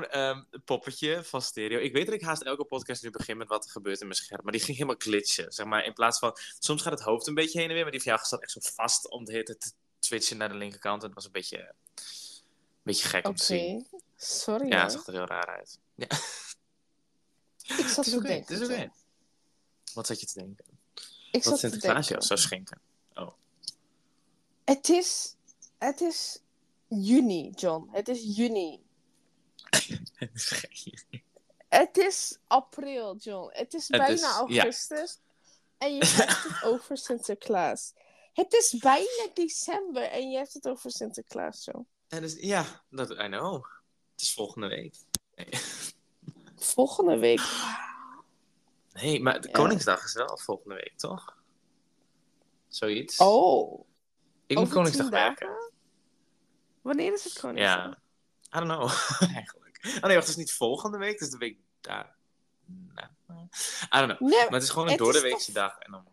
Jouw ehm, poppetje van stereo. Ik weet dat ik haast elke podcast nu begin met wat er gebeurt in mijn scherm. Maar die ging helemaal glitchen. Zeg maar, in plaats van. Soms gaat het hoofd een beetje heen en weer. Maar die van jou staat echt zo vast om de hele tijd te switchen naar de linkerkant. En het was een beetje. Een beetje gek om te zien. sorry. Ja, het zag er heel raar uit. Ja. Ik zat te denken. Het is oké. Wat zat je te denken? Ik Wat zat te Sinterklaas jou denken. zou schenken. Het is, het is juni, John. Het is juni. Het is april, John. Het is bijna is- ja. augustus. En je hebt het over Sinterklaas. Het is bijna december en je hebt het over Sinterklaas, John. En dus, ja, dat, I know. Het is volgende week. Nee, Volgende week. nee maar de Ja. Koningsdag is wel volgende week, toch? Zoiets. Oh, Ik moet over Koningsdag tien werken. Wanneer is het Koningsdag? Ja. I don't know, eigenlijk. Oh nee, wacht, het is niet volgende week, het is de week daar. Nou, I don't know. Nee, Maar het is gewoon een Het is door de weekse toch- dag. En dan...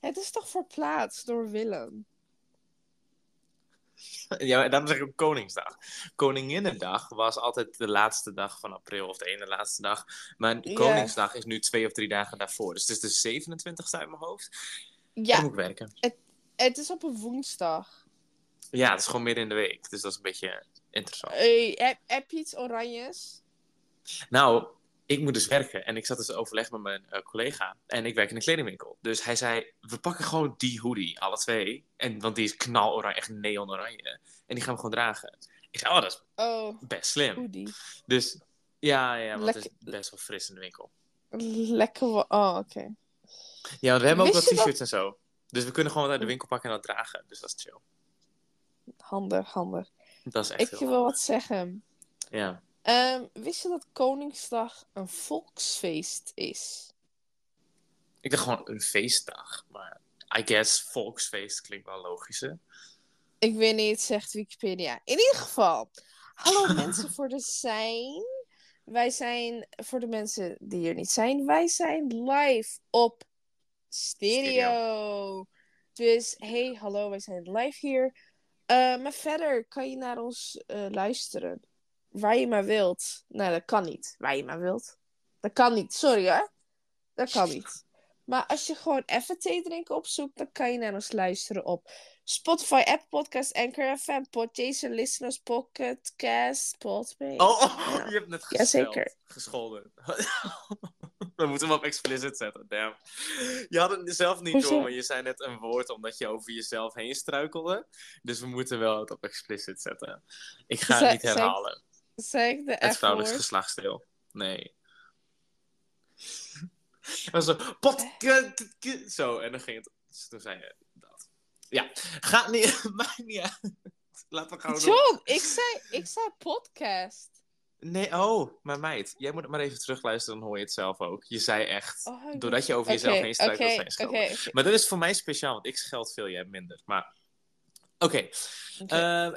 het is toch verplaatst door Willem? Ja, daarom zeg ik ook Koningsdag. Koninginnedag was altijd de laatste dag van april, of de ene laatste dag. Maar. Koningsdag is nu twee of drie dagen daarvoor. Dus het is de 27ste uit mijn hoofd. Dan Ja, moet ik werken. het is op een woensdag. Ja, het is gewoon midden in de week. Dus dat is een beetje interessant. Hey, heb, heb je iets oranjes? Nou, ik moet dus werken. En ik zat dus overleg met mijn eh, collega. En ik werk in een kledingwinkel. Dus hij zei, we pakken gewoon die hoodie, alle twee. En, want die is knaloranje, echt neonoranje. En die gaan we gewoon dragen. Ik zei, oh, dat is Oh, best slim. hoodie. Dus ja, ja, want het is best wel fris in de winkel. Lekker Oh, oké. Ja, want we hebben ook wat t-shirts en zo. Dus we kunnen gewoon wat uit de winkel pakken en dat dragen. Dus dat is chill. Handig, handig. Dat is echt Ik heel wil wat zeggen. Ja. Ehm, wist je dat Koningsdag een volksfeest is? Ik dacht gewoon een feestdag. Maar I guess volksfeest klinkt wel logisch, hè? Ik weet niet, zegt Wikipedia. In ieder geval, hallo mensen voor de zijn. Wij zijn, voor de mensen die er niet zijn, wij zijn live op stereo. Dus hey, hallo, wij zijn live hier. Eh, maar verder kan je naar ons eh, luisteren. Waar je maar wilt. Nou, dat kan niet. Waar je maar wilt. Dat kan niet, sorry hè. Dat kan niet. Maar als je gewoon even thee drinken opzoekt, dan kan je naar ons luisteren op Spotify, Apple Podcast, Anchor FM, Podchaser, Listeners, Pocket Cast, Podpay. Oh, oh, Ja. je hebt net Ja, gespeld. zeker. Gescholden. We moeten hem op explicit zetten, damn. Je had het zelf niet door, maar je zei net een woord omdat je over jezelf heen struikelde. Dus we moeten wel het op explicit zetten. Ik ga het niet herhalen. Zeg de Het vrouwelijk geslachtsdeel. Nee. Maar zo, pot, k- zo, en dan ging het, dus toen zei je dat. Ja, gaat niet, maakt niet uit. Laten we ik zei, ik zei podcast. Nee, oh, maar meid, jij moet het maar even terugluisteren, dan hoor je het zelf ook. Je zei echt, Oh, doordat je over jezelf heen struikelt, zijn oké. Maar dat is voor mij speciaal, want ik scheld veel, jij minder. Maar, oké. Ehm,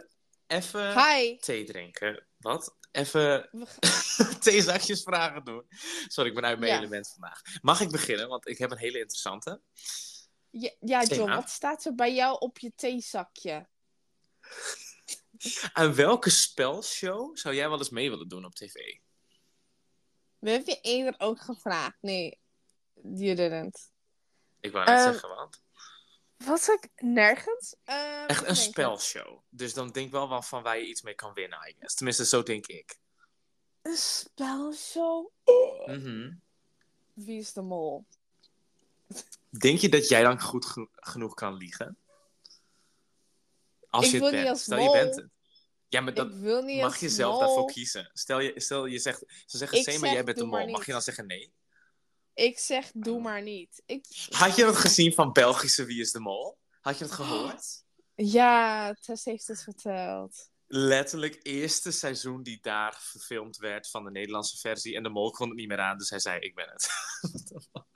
even thee drinken. Wat? Even gaan- theezakjes vragen doen. Sorry, ik ben uit mijn Ja. element vandaag. Mag ik beginnen? Want ik heb een hele interessante. Ja, ja, John, wat staat er bij jou op je theezakje? Aan welke spelshow zou jij wel eens mee willen doen op tv? We hebben je eerder ook gevraagd. Nee, you didn't. Ik wou net Ehm, zeggen, wat? Wat zeg ik? Nergens? Ehm, Echt een spelshow. Dus dan denk ik wel van waar je iets mee kan winnen, I guess. Tenminste, zo denk ik. Een spelshow? Mhm. Wie is de mol? Denk je dat jij dan goed geno- genoeg kan liegen? Als Ik je wil het niet bent. als Stel je bent het. Ja, maar dat mag je zelf mol. daarvoor kiezen. Stel je, stel je zegt, ze zeggen Sema, zeg, jij bent de mol. maar Mag je dan zeggen nee? Ik zeg, doe maar niet. Ik... Had je dat gezien van Belgische Wie is de Mol? Had je het gehoord? Ja, Tess heeft het verteld. Letterlijk eerste seizoen die daar verfilmd werd van de Nederlandse versie. En de mol kon het niet meer aan, dus hij zei ik ben het.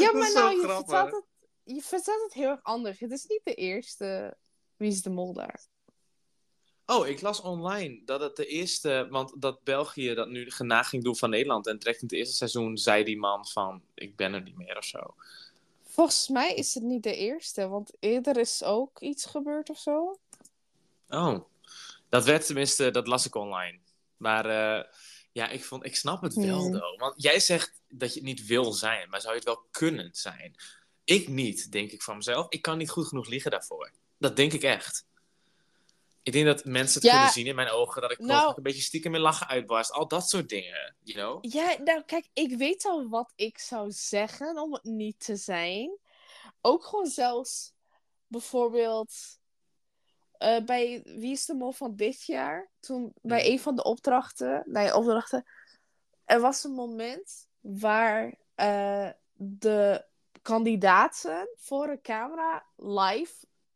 Ja, maar nou, je vertelt, het, je vertelt het heel erg anders. Het is niet de eerste Wie is de Mol daar. Oh, ik las online dat het de eerste, want dat België dat nu genaag ging doen van Nederland. En direct in het eerste seizoen zei die man van, ik ben er niet meer of zo. Volgens mij is het niet de eerste, want eerder is ook iets gebeurd of zo. Oh, dat werd tenminste, dat las ik online. Maar eh, ja, ik, vond, ik snap het wel, Hmm. though. Want jij zegt dat je het niet wil zijn, maar zou je het wel kunnen zijn? Ik niet, denk ik van mezelf. Ik kan niet goed genoeg liegen daarvoor. Dat denk ik echt. Ik denk dat mensen het Ja. kunnen zien in mijn ogen, dat ik Nou- een beetje stiekem in lachen uitbarst. Al dat soort dingen, you know? Ja, nou kijk, ik weet al wat ik zou zeggen om het niet te zijn. Ook gewoon zelfs bijvoorbeeld eh, bij Wie is de Mol van dit jaar? Toen bij een van de opdrachten, nee, opdrachten, er was een moment waar eh, de kandidaten voor een camera live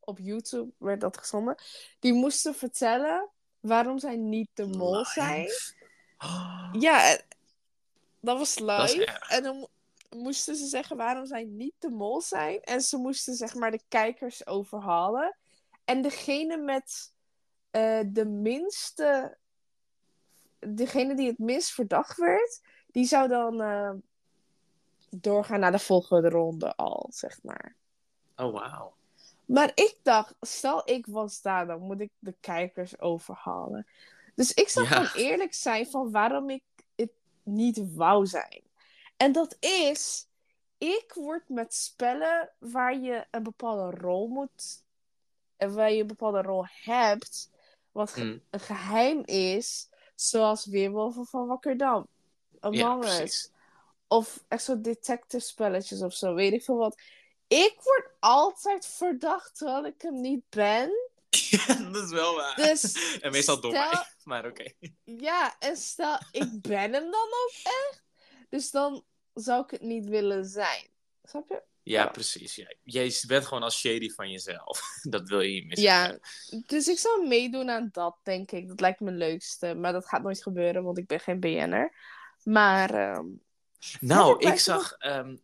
op YouTube werd dat gezonden, die moesten vertellen waarom zij niet de mol Live. zijn. Ja, eh, dat was live. Dat. En dan mo- moesten ze zeggen waarom zij niet de mol zijn. En ze moesten zeg maar de kijkers overhalen. En degene met eh, de minste... Degene die het minst verdacht werd, die zou dan eh, doorgaan naar de volgende ronde al, zeg maar. oh wauw. Maar ik dacht, stel ik was daar, dan moet ik de kijkers overhalen. Dus ik zou Ja. gewoon eerlijk zijn van waarom ik het niet wou zijn. En dat is, ik word met spellen waar je een bepaalde rol moet, en waar je een bepaalde rol hebt, wat ge- Mm. een geheim is, zoals Weerwolven van Wakkerdam, Ja, Among Us, of echt zo detective spelletjes of zo, weet ik veel wat. Ik word altijd verdacht terwijl ik hem niet ben. Ja, dat is wel waar. Dus en meestal door stel- mij, maar oké. Ja, en stel, ik ben hem dan ook echt. Dus dan zou ik het niet willen zijn. Snap je? Ja, Ja. precies. Ja. Jij bent gewoon als shady van jezelf. dat wil je niet missen. Ja, dus ik zou meedoen aan dat, denk ik. Dat lijkt me het leukste. Maar dat gaat nooit gebeuren, want ik ben geen BN'er. Maar ehm, Nou, ik zag... ehm,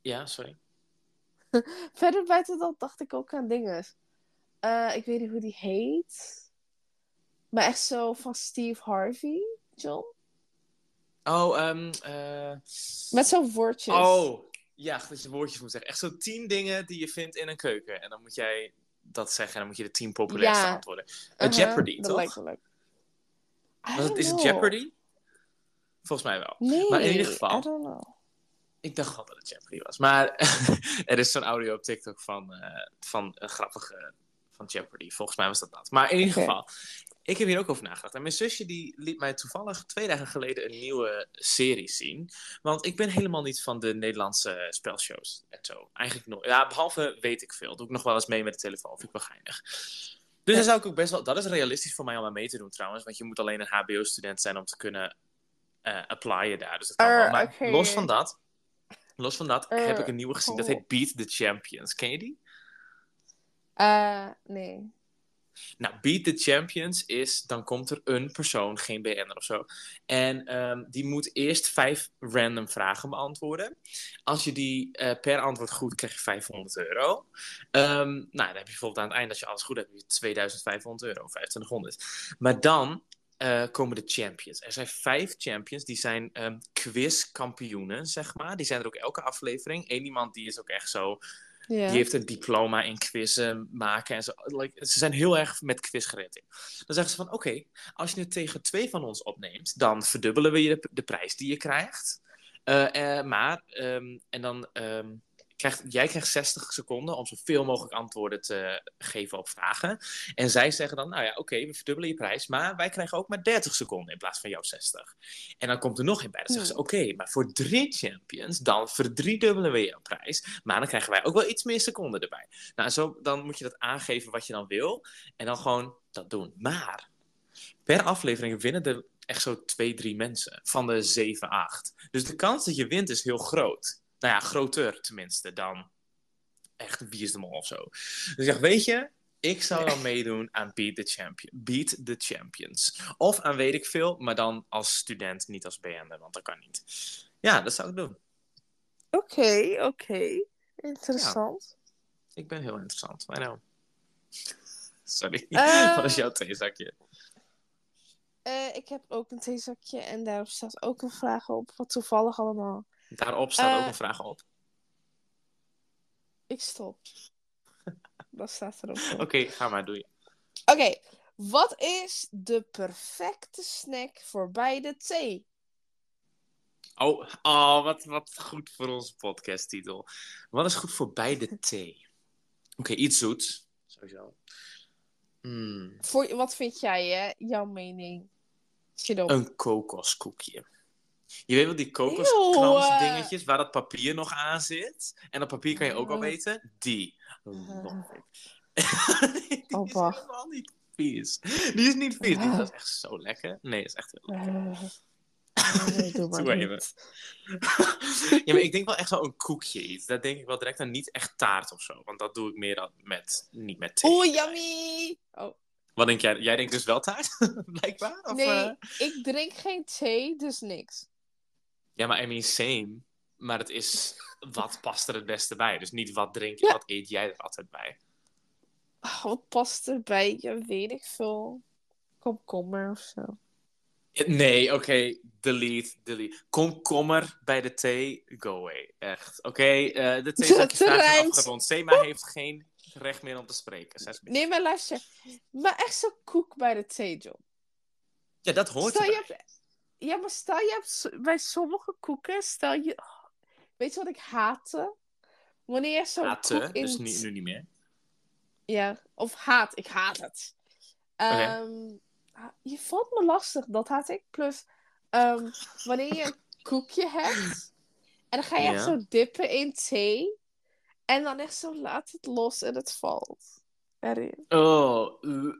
Ja, sorry. verder buiten dat dacht ik ook aan dingen. Eh, ik weet niet hoe die heet. Maar echt zo van Steve Harvey, John. Oh, ehm... eh, Met zo'n woordjes. Oh, ja, dat je woordjes moet zeggen. Echt zo tien dingen die je vindt in een keuken. En dan moet jij dat zeggen en dan moet je de tien populairste Ja. antwoorden. Uh, Uh-huh, Jeopardy, dat toch? lijkt me leuk. Is het. Jeopardy? Volgens mij wel. Nee, Maar in ieder geval- I don't know. Ik dacht al dat het Jeopardy was. Maar er is zo'n audio op TikTok van, eh, van een grappige van Jeopardy. Volgens mij was dat dat. Maar in ieder geval, ik heb hier ook over nagedacht. En mijn zusje die liet mij toevallig twee dagen geleden een nieuwe serie zien. Want ik ben helemaal niet van de Nederlandse spelshows en zo. Eigenlijk nooit. Ja, behalve weet ik veel. Doe ik nog wel eens mee met de telefoon. Vind ik wel geinig. Dus dan zou ik ook best wel... Dat is realistisch voor mij om aan mee te doen trouwens. Want je moet alleen een hbo-student zijn om te kunnen eh applyen daar. Dus dat kan wel. Maar oké. los van dat... Los van dat heb ik een nieuwe gezien. Dat cool. heet Beat the Champions. Ken je die? Eh, nee. Nou, Beat the Champions is, dan komt er een persoon, geen BN'er of zo. En ehm, die moet eerst vijf random vragen beantwoorden. Als je die eh, per antwoord goed, krijg je 500 euro. Ehm, nou, dan heb je bijvoorbeeld aan het eind, als je alles goed hebt, heb je 2500 euro, 2500. Maar dan eh, komen de champions. Er zijn vijf champions, die zijn ehm quizkampioenen, zeg maar. Die zijn er ook elke aflevering. Eén iemand die is ook echt zo die heeft een diploma in quizzen maken en zo. Like, ze zijn heel erg met quiz gerelateerd. Dan zeggen ze van, oké, als je het tegen twee van ons opneemt, dan verdubbelen we je de, de prijs die je krijgt. Eh, eh, maar, ehm, en dan ehm, krijgt, jij krijgt 60 seconden om zoveel mogelijk antwoorden te geven op vragen. En zij zeggen dan, nou ja, oké, we verdubbelen je prijs, maar wij krijgen ook maar 30 seconden in plaats van jouw 60. En dan komt er nog een bij. Dan zeggen ze, oké, maar voor drie champions, dan verdriedubbelen we jouw prijs. Maar dan krijgen wij ook wel iets meer seconden erbij. Nou, zo, dan moet je dat aangeven wat je dan wil. En dan gewoon dat doen. Maar per aflevering winnen er echt zo twee, drie mensen. Van de zeven, acht. Dus de kans dat je wint is heel groot. Nou ja, groter tenminste dan echt Wie is de Mol of zo. Dus ik dacht, weet je, ik zou dan meedoen aan Beat the, Champion, Beat the Champions. Of aan weet ik veel, maar dan als student, niet als BN'er, want dat kan niet. Ja, dat zou ik doen. Oké, oké. Interessant. Ik ben heel interessant, I know. Sorry, Eh. wat is jouw theezakje? Eh, ik heb ook een theezakje en daarop staat ook een vraag op. Wat toevallig allemaal. Daarop staat ook Eh. een vraag op. Ik stop. Dat staat erop. Oké, ga maar, doe je. Oké, wat is de perfecte snack voor bij de thee? Oh, oh wat, wat goed voor onze podcasttitel. Wat is goed voor bij de thee? Oké, iets zoets. Sowieso. Mm, Voor, wat vind jij, hè? Jouw mening? Een kokoskoekje. Je weet wel die eh. dingetjes waar dat papier nog aan zit? En dat papier kan je ook Eh. opeten? Die. Love it. die Oh, is helemaal niet vies. Die is niet vies. Die is echt zo lekker. Nee, is echt heel lekker. Nee, doe maar Doe niet. even. ja, maar ik denk wel echt wel een koekje iets. Dat denk ik wel direct aan niet echt taart of zo. Want dat doe ik meer dan met, niet met thee. Oeh, yummy! Oh, Wat denk jij? Jij denkt dus wel taart? Blijkbaar? Of, nee, eh? ik drink geen thee, dus niks. Ja, maar I mean, same. Maar het is, wat past er het beste bij? Dus niet wat drink je, Ja. wat eet jij er altijd bij? Ah, wat past erbij? Ja, weet ik veel. Komkommer of zo. Nee, oké, delete, delete. Komkommer bij de thee, go away. Echt. Oké, eh, de theezakjes Dat daar zijn rijmt. afgerond. Sema heeft geen recht meer om te spreken. Zes. Nee, maar luister. Maar echt zo'n koek bij de thee, John. Ja, dat hoort Stel je hebt, ja, maar stel je hebt bij sommige koeken, stel je... oh, weet je wat ik haatte? Wanneer je zo'n Haten, koek in... dus niet, nu niet meer. Ja, of haat. Ik haat het. Ehm, ha- je valt me lastig, dat haat ik. Plus, ehm, wanneer je een koekje hebt en dan ga je echt zo dippen in thee en dan echt zo laat het los en het valt erin. Oh, uh.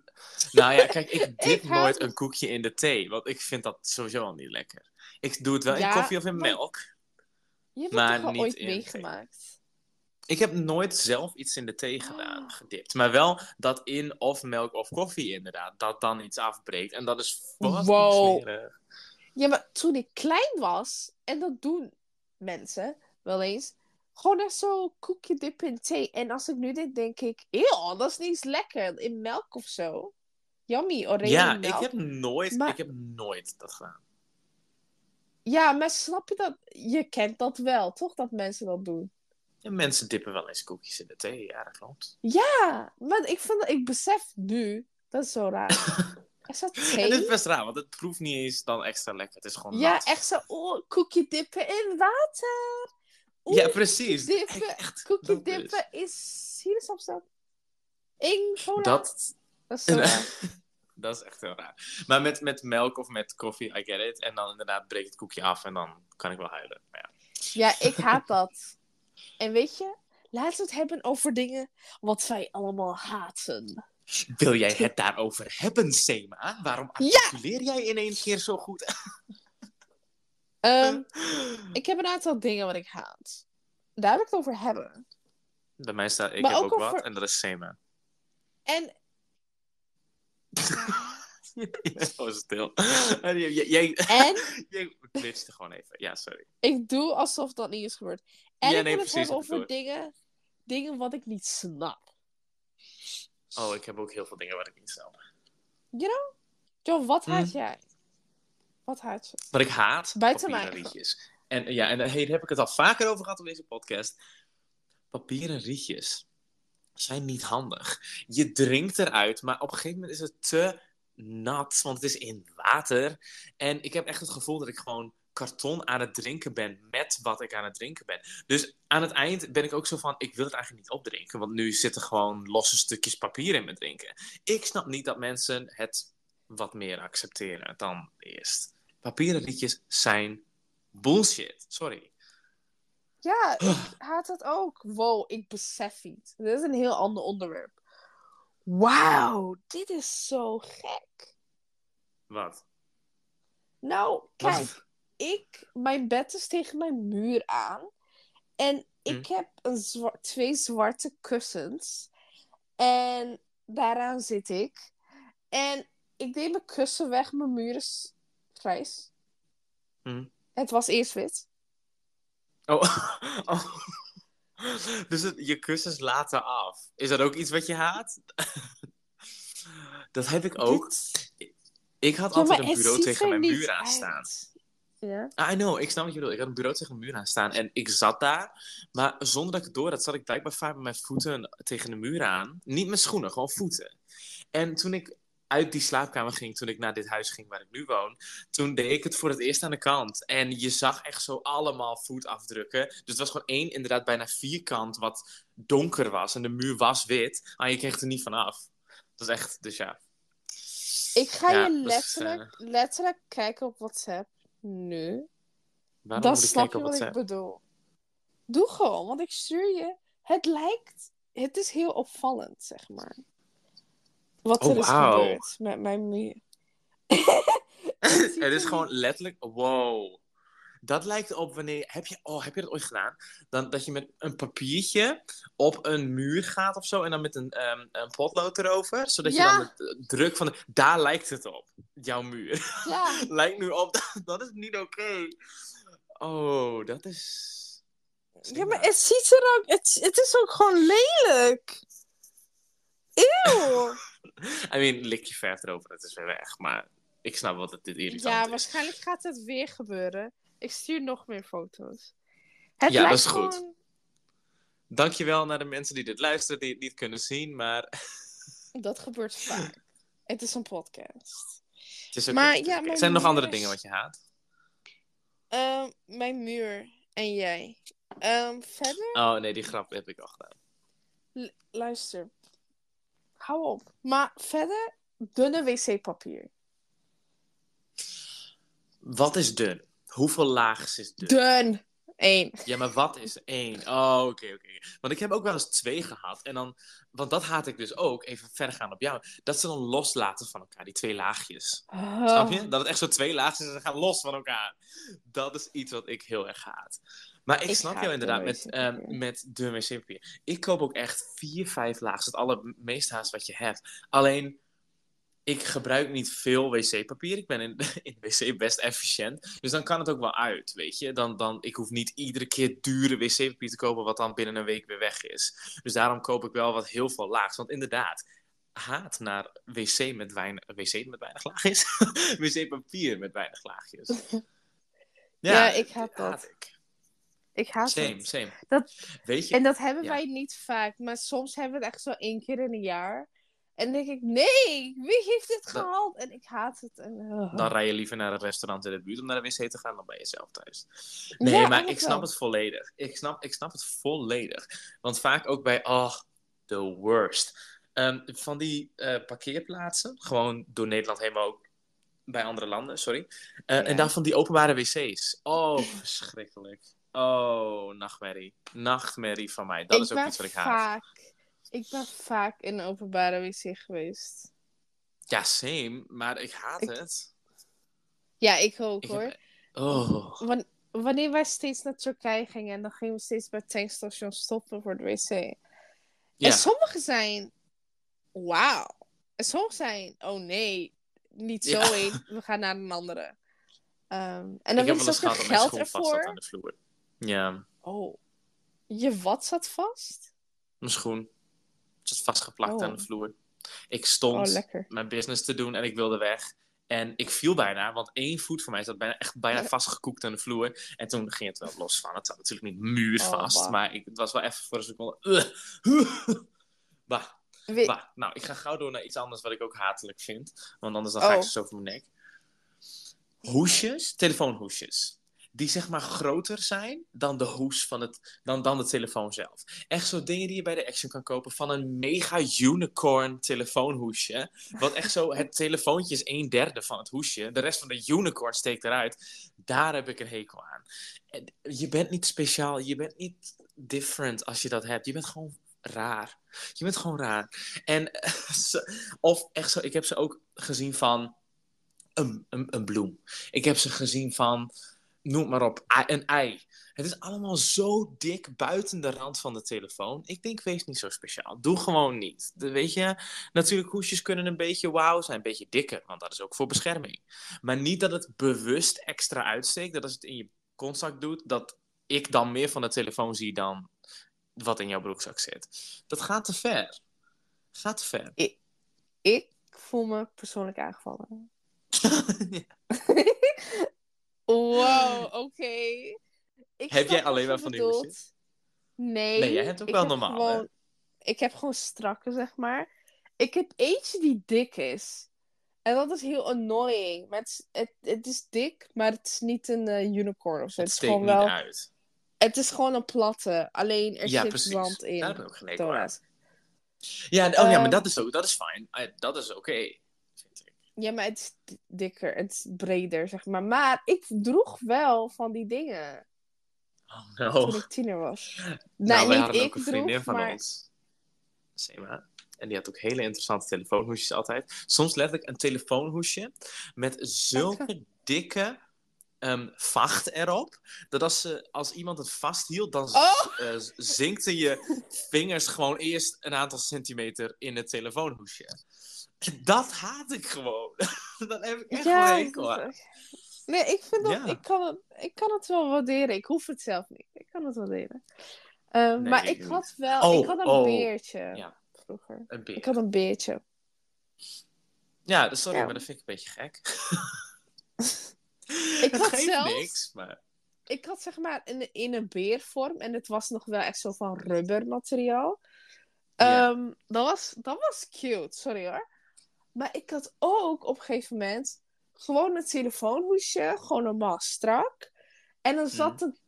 Nou ja, kijk, ik dip Ik nooit een koekje in de thee, want ik vind dat sowieso al niet lekker. Ik doe het wel in koffie of in maar- melk. Je hebt Maar het niet ooit in thee. meegemaakt? Ik heb nooit zelf iets in de thee gedaan, Oh. gedipt. Maar wel dat in of melk of koffie inderdaad, dat dan iets afbreekt. En dat is wat Wow. Ja, maar toen ik klein was, en dat doen mensen wel eens, gewoon echt zo koekje dippen in thee. En als ik nu denk, denk ik, eeuw, dat is niet eens lekker. In melk of zo. Yummy, oranje Ja, melk. ik heb nooit, Maar- ik heb nooit dat gedaan. Ja, maar snap je dat? Je kent dat wel, toch? Dat mensen dat doen. Ja, mensen dippen wel eens koekjes in de thee, ja, dat klopt. Ja, maar ik, vind, ik besef nu, dat is zo raar. Is dat het is best raar, want het proeft niet eens dan extra lekker. Het is gewoon Ja, nat. echt zo, oh, koekje dippen in water. Ja, precies. dippen, Echt, koekje dippen is sinaasappelsap. In cola. Dat, Dat is zo raar. dat is echt heel raar. Maar met, met melk of met koffie, I get it. En dan inderdaad breekt het koekje af en dan kan ik wel huilen. Maar ja. Ja, ik haat dat. En weet je, laten we het hebben over dingen wat wij allemaal haten. Wil jij het daarover hebben, Sema? Waarom Ja! articuleer jij in één keer zo goed? Ehm, ik heb een aantal dingen wat ik haat. Daar wil ik het over hebben. Bij mij staat, ik Maar heb ook ook wat over- en dat is Sema. En oh, stil. En Jij, jij, En jij glitchte gewoon even. Ja, sorry. ik doe alsof dat niet is gebeurd. En Ja, ik nee, wil het hebben over dingen, dingen wat ik niet snap. Oh, ik heb ook heel veel dingen waar ik niet snap. You know? John, wat haat Hm. jij? Wat haat je? Wat ik haat, Buiten papieren mij. rietjes. En ja, en daar heb ik het al vaker over gehad op deze podcast. Papieren rietjes zijn niet handig. Je drinkt eruit, maar op een gegeven moment is het te nat, want het is in water. En ik heb echt het gevoel dat ik gewoon karton aan het drinken ben met wat ik aan het drinken ben. Dus aan het eind ben ik ook zo van, ik wil het eigenlijk niet opdrinken, want nu zitten gewoon losse stukjes papier in mijn drinken. Ik snap niet dat mensen het wat meer accepteren dan eerst. Papieren rietjes zijn bullshit. Sorry. Ja, ik haat het ook. Wow, ik besef iets. Dit is een heel ander onderwerp. Wauw, dit is zo gek. Wat? Nou, kijk, Wat? ik, mijn bed is tegen mijn muur aan. En ik heb een zwa- twee zwarte kussens. En daaraan zit ik. En ik deed mijn kussen weg, mijn muur is grijs. Hm. Het was eerst wit. Oh. oh. Dus het, je kussens laten af. Is dat ook iets wat je haat? dat heb ik ook. Dit- Ik had Ja, altijd een bureau tegen mijn muur uit. aanstaan. Ja? I know, ik snap wat je bedoelt. Ik had een bureau tegen een muur aan staan en ik zat daar. Maar zonder dat ik het door had, zat ik blijkbaar vaak met mijn voeten tegen de muur aan. Niet met schoenen, gewoon voeten. En toen ik uit die slaapkamer ging, toen ik naar dit huis ging waar ik nu woon, toen deed ik het voor het eerst aan de kant. En je zag echt zo allemaal voetafdrukken. Dus het was gewoon één, inderdaad, bijna vierkant wat donker was. En de muur was wit, maar je kreeg er niet van af. Dat is echt, dus ja. Ik ga Ja, je dat is, letterlijk, letterlijk kijken op WhatsApp nu. Waarom ik snap je wat ik bedoel. Doe gewoon, want ik stuur je. Het lijkt, het is heel opvallend, zeg maar. Wat Oh, er is gebeurd met mijn muur. Het is gewoon letterlijk, wow. Dat lijkt op wanneer, heb je, oh, heb je dat ooit gedaan? Dan, dat je met een papiertje op een muur gaat of zo en dan met een, ehm, een potlood erover, zodat Ja. je dan de druk van, de, daar lijkt het op, jouw muur. Ja, lijkt nu op, dat is niet oké. Oh, dat is... ja, maar het ziet er ook, het, het is ook gewoon lelijk. Eeuw. I mean, lik je verf erover, het is weer weg, maar ik snap wat het dit irritant Ja, is. waarschijnlijk gaat het weer gebeuren. Ik stuur nog meer foto's. Het Ja, dat is goed. gewoon- Dankjewel naar de mensen die dit luisteren, die het niet kunnen zien, maar Dat gebeurt vaak. Het is een podcast. het is Maar ja, Zijn er nog andere dingen wat je haat? Ehm, mijn muur en jij. Ehm, verder, Oh nee, die grap heb ik al gedaan. L- luister. Hou op. Maar verder, dunne wc-papier. Wat is dun? Hoeveel laagjes is dun? Dun. Eén. Ja, maar wat is één? Oh, oké, oké. Want ik heb ook wel eens twee gehad. En dan, want dat haat ik dus ook, even verder gaan op jou. Dat ze dan loslaten van elkaar, die twee laagjes. Snap Oh. je? Dat het echt zo twee laagjes is en ze gaan los van elkaar. Dat is iets wat ik heel erg haat. Maar ik, Ik snap jou inderdaad met, ehm, met de wc-papier. Ik koop ook echt vier, vijf laagjes. Het allermeest haast wat je hebt. Alleen, ik gebruik niet veel wc-papier. Ik ben in, in de wc best efficiënt. Dus dan kan het ook wel uit, weet je. Dan, dan, ik hoef niet iedere keer dure wc-papier te kopen... wat dan binnen een week weer weg is. Dus daarom koop ik wel wat heel veel laags. Want inderdaad, haat naar wc met weinig, wc met weinig laagjes. wc-papier met weinig laagjes. Ja, ik haat dat. ik. Ik haat Same, het. same. Dat- Weet je, En dat hebben Ja. wij niet vaak. Maar soms hebben we het echt zo één keer in een jaar. En denk ik, nee, wie heeft dit gehaald? En ik haat het. En, uh. dan rij je liever naar een restaurant in de buurt om naar de wc te gaan dan bij jezelf thuis. Nee, Ja, maar ik snap wel. het volledig. Ik snap, ik snap het volledig. Want vaak ook bij, oh, the worst. Ehm, van die eh, parkeerplaatsen, gewoon door Nederland heen, maar ook bij andere landen, sorry. Eh, Ja. En dan van die openbare wc's. Oh, verschrikkelijk. Oh, nachtmerrie. Nachtmerrie van mij. Dat ik is ook iets wat ik haat. vaak, Ik ben vaak in een openbare wc geweest. Ja, same, maar ik haat Ik- het. Ja, ik ook Ik hoor. heb- Oh. Wan- wanneer wij steeds naar Turkije gingen, dan gingen we steeds bij het tankstation stoppen voor de wc. Ja. En sommige zijn, wauw. En sommige zijn, oh nee, niet zo Ja. we gaan naar een andere. Ehm, en dan weer dat mijn geld ervoor. aan de vloer. Ja, Oh, je wat zat vast? mijn schoen. Het zat vastgeplakt Oh. aan de vloer. Ik Oh, stond lekker. mijn business te doen en ik wilde weg. En ik viel bijna, want één voet van mij zat bijna, echt bijna vastgekoekt aan de vloer. En toen ging het wel los van. Het zat natuurlijk niet muurvast, Oh, maar ik, het was wel even voor een seconde... Ugh. bah, We- bah. Nou, ik ga gauw door naar iets anders wat ik ook hatelijk vind. Want anders dan ga ik Oh. zo over mijn nek. Hoesjes, telefoonhoesjes. Die zeg maar groter zijn dan de hoes van het, dan, dan de telefoon zelf. Echt zo dingen die je bij de Action kan kopen van een mega unicorn telefoonhoesje. Wat echt zo, het telefoontje is een derde van het hoesje. De rest van de unicorn steekt eruit. Daar heb ik een hekel aan. Je bent niet speciaal, je bent niet different als je dat hebt. Je bent gewoon raar. Je bent gewoon raar. En, of echt zo, ik heb ze ook gezien van een, een, een bloem. Ik heb ze gezien van, noem maar op, een ei. Het is allemaal zo dik buiten de rand van de telefoon. Ik denk, wees niet zo speciaal. Doe gewoon niet. De, weet je, natuurlijk, hoesjes kunnen een beetje wauw zijn, een beetje dikker, want dat is ook voor bescherming. Maar niet dat het bewust extra uitsteekt, dat als het in je kontzak doet, dat ik dan meer van de telefoon zie dan wat in jouw broekzak zit. Dat gaat te ver. Gaat te ver. Ik voel me persoonlijk aangevallen. Wow, oké. Heb jij alleen maar van die hoesjes? Nee. Nee, jij hebt ook wel normaal? Gewoon, ik heb gewoon strakke, zeg maar. Ik heb eentje die dik is. En dat is heel annoying. Maar het, is- het, het is dik, maar het is niet een eh, unicorn of zo. Het Het, steekt niet wel. uit. Het is gewoon een platte. Alleen er Ja, zit precies. zand in. Daar heb ik ook. Thomas. Ja, oh ja, maar Ehm, dat is ook, dat is fijn. Eh, Dat is oké. Ja, maar het is dikker. Het is breder, zeg maar. Maar ik droeg wel van die dingen Oh toen no. ik tiener was. Nou, wij niet hadden ik ook een vriendin droeg, van maar... ons. Sema. En die had ook hele interessante telefoonhoesjes altijd. Soms letterlijk een telefoonhoesje met zulke dikke ehm, vacht erop. Dat als, ze, als iemand het vasthield, dan Oh! eh, zinkten je vingers gewoon eerst een aantal centimeter in het telefoonhoesje. Dat haat ik gewoon. dat heb ik echt Ja, hekel aan. Nee, ik vind dat... Ja. Ik, kan het, ik kan het wel waarderen. Ik hoef het zelf niet. Ik kan het waarderen. Ehm, Nee, maar ik had wel... Oh, ik had een oh. beertje Ja. vroeger. Een beer. Ik had een beertje. Ja, sorry, Ja. maar dat vind ik een beetje gek. Ik had geeft zelfs- niks, maar... Ik had zeg maar in, in een beervorm. En het was nog wel echt zo van rubbermateriaal. Ja. Ehm, dat, was, dat was cute. Sorry hoor. Maar ik had ook op een gegeven moment... Gewoon een telefoonhoesje. Gewoon normaal strak. En dan zat Mhm. een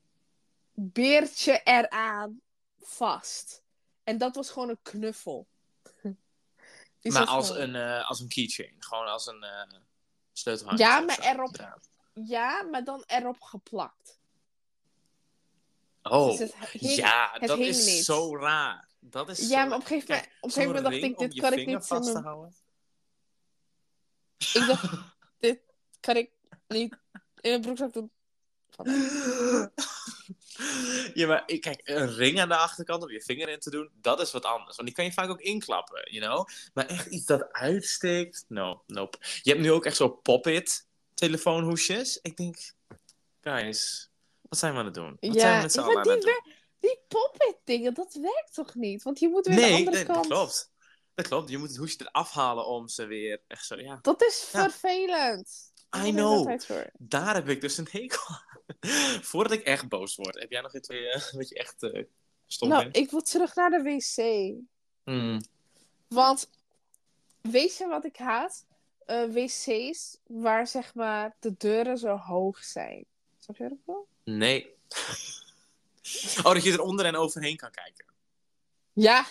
beertje eraan vast. En dat was gewoon een knuffel. Die maar als gewoon- een, eh, als een keychain. Gewoon als een sleutelhanger. Ja, maar erop- Ja. Ja, maar dan erop geplakt. Oh, Dus het ja, het dat is niet. zo raar. Dat is Ja, maar op een gegeven moment, op een zo'n gegeven moment dacht ik, dit kan ik niet in vast te mijn... houden. Ik dacht, dit kan ik niet in mijn broekzak doen. ja, maar kijk, een ring aan de achterkant om je vinger in te doen, dat is wat anders. Want die kan je vaak ook inklappen, you know? Maar echt iets dat uitsteekt, no, nope. Je hebt nu ook echt zo pop-it telefoonhoesjes. Ik denk, guys, wat zijn we aan het doen? Wat zijn we Ja, met z'n maar allen aan die, het doen? wer- die pop-it dingen, dat werkt toch niet? Want je moet weer de Nee, andere nee, kant. dat klopt. Dat klopt. Je moet het hoesje eraf halen om ze weer echt zo, ja. Dat is Ja. vervelend. I know. Daar heb ik dus een hekel aan. Voordat ik echt boos word. Heb jij nog iets wat je echt eh stom Nou, vindt? ik wil terug naar de wc. Hmm. Want, weet je wat ik haat? Eh, wc's waar zeg maar de deuren zo hoog zijn. Snap je dat wel? Nee. Oh, dat je eronder en overheen kan kijken. Ja,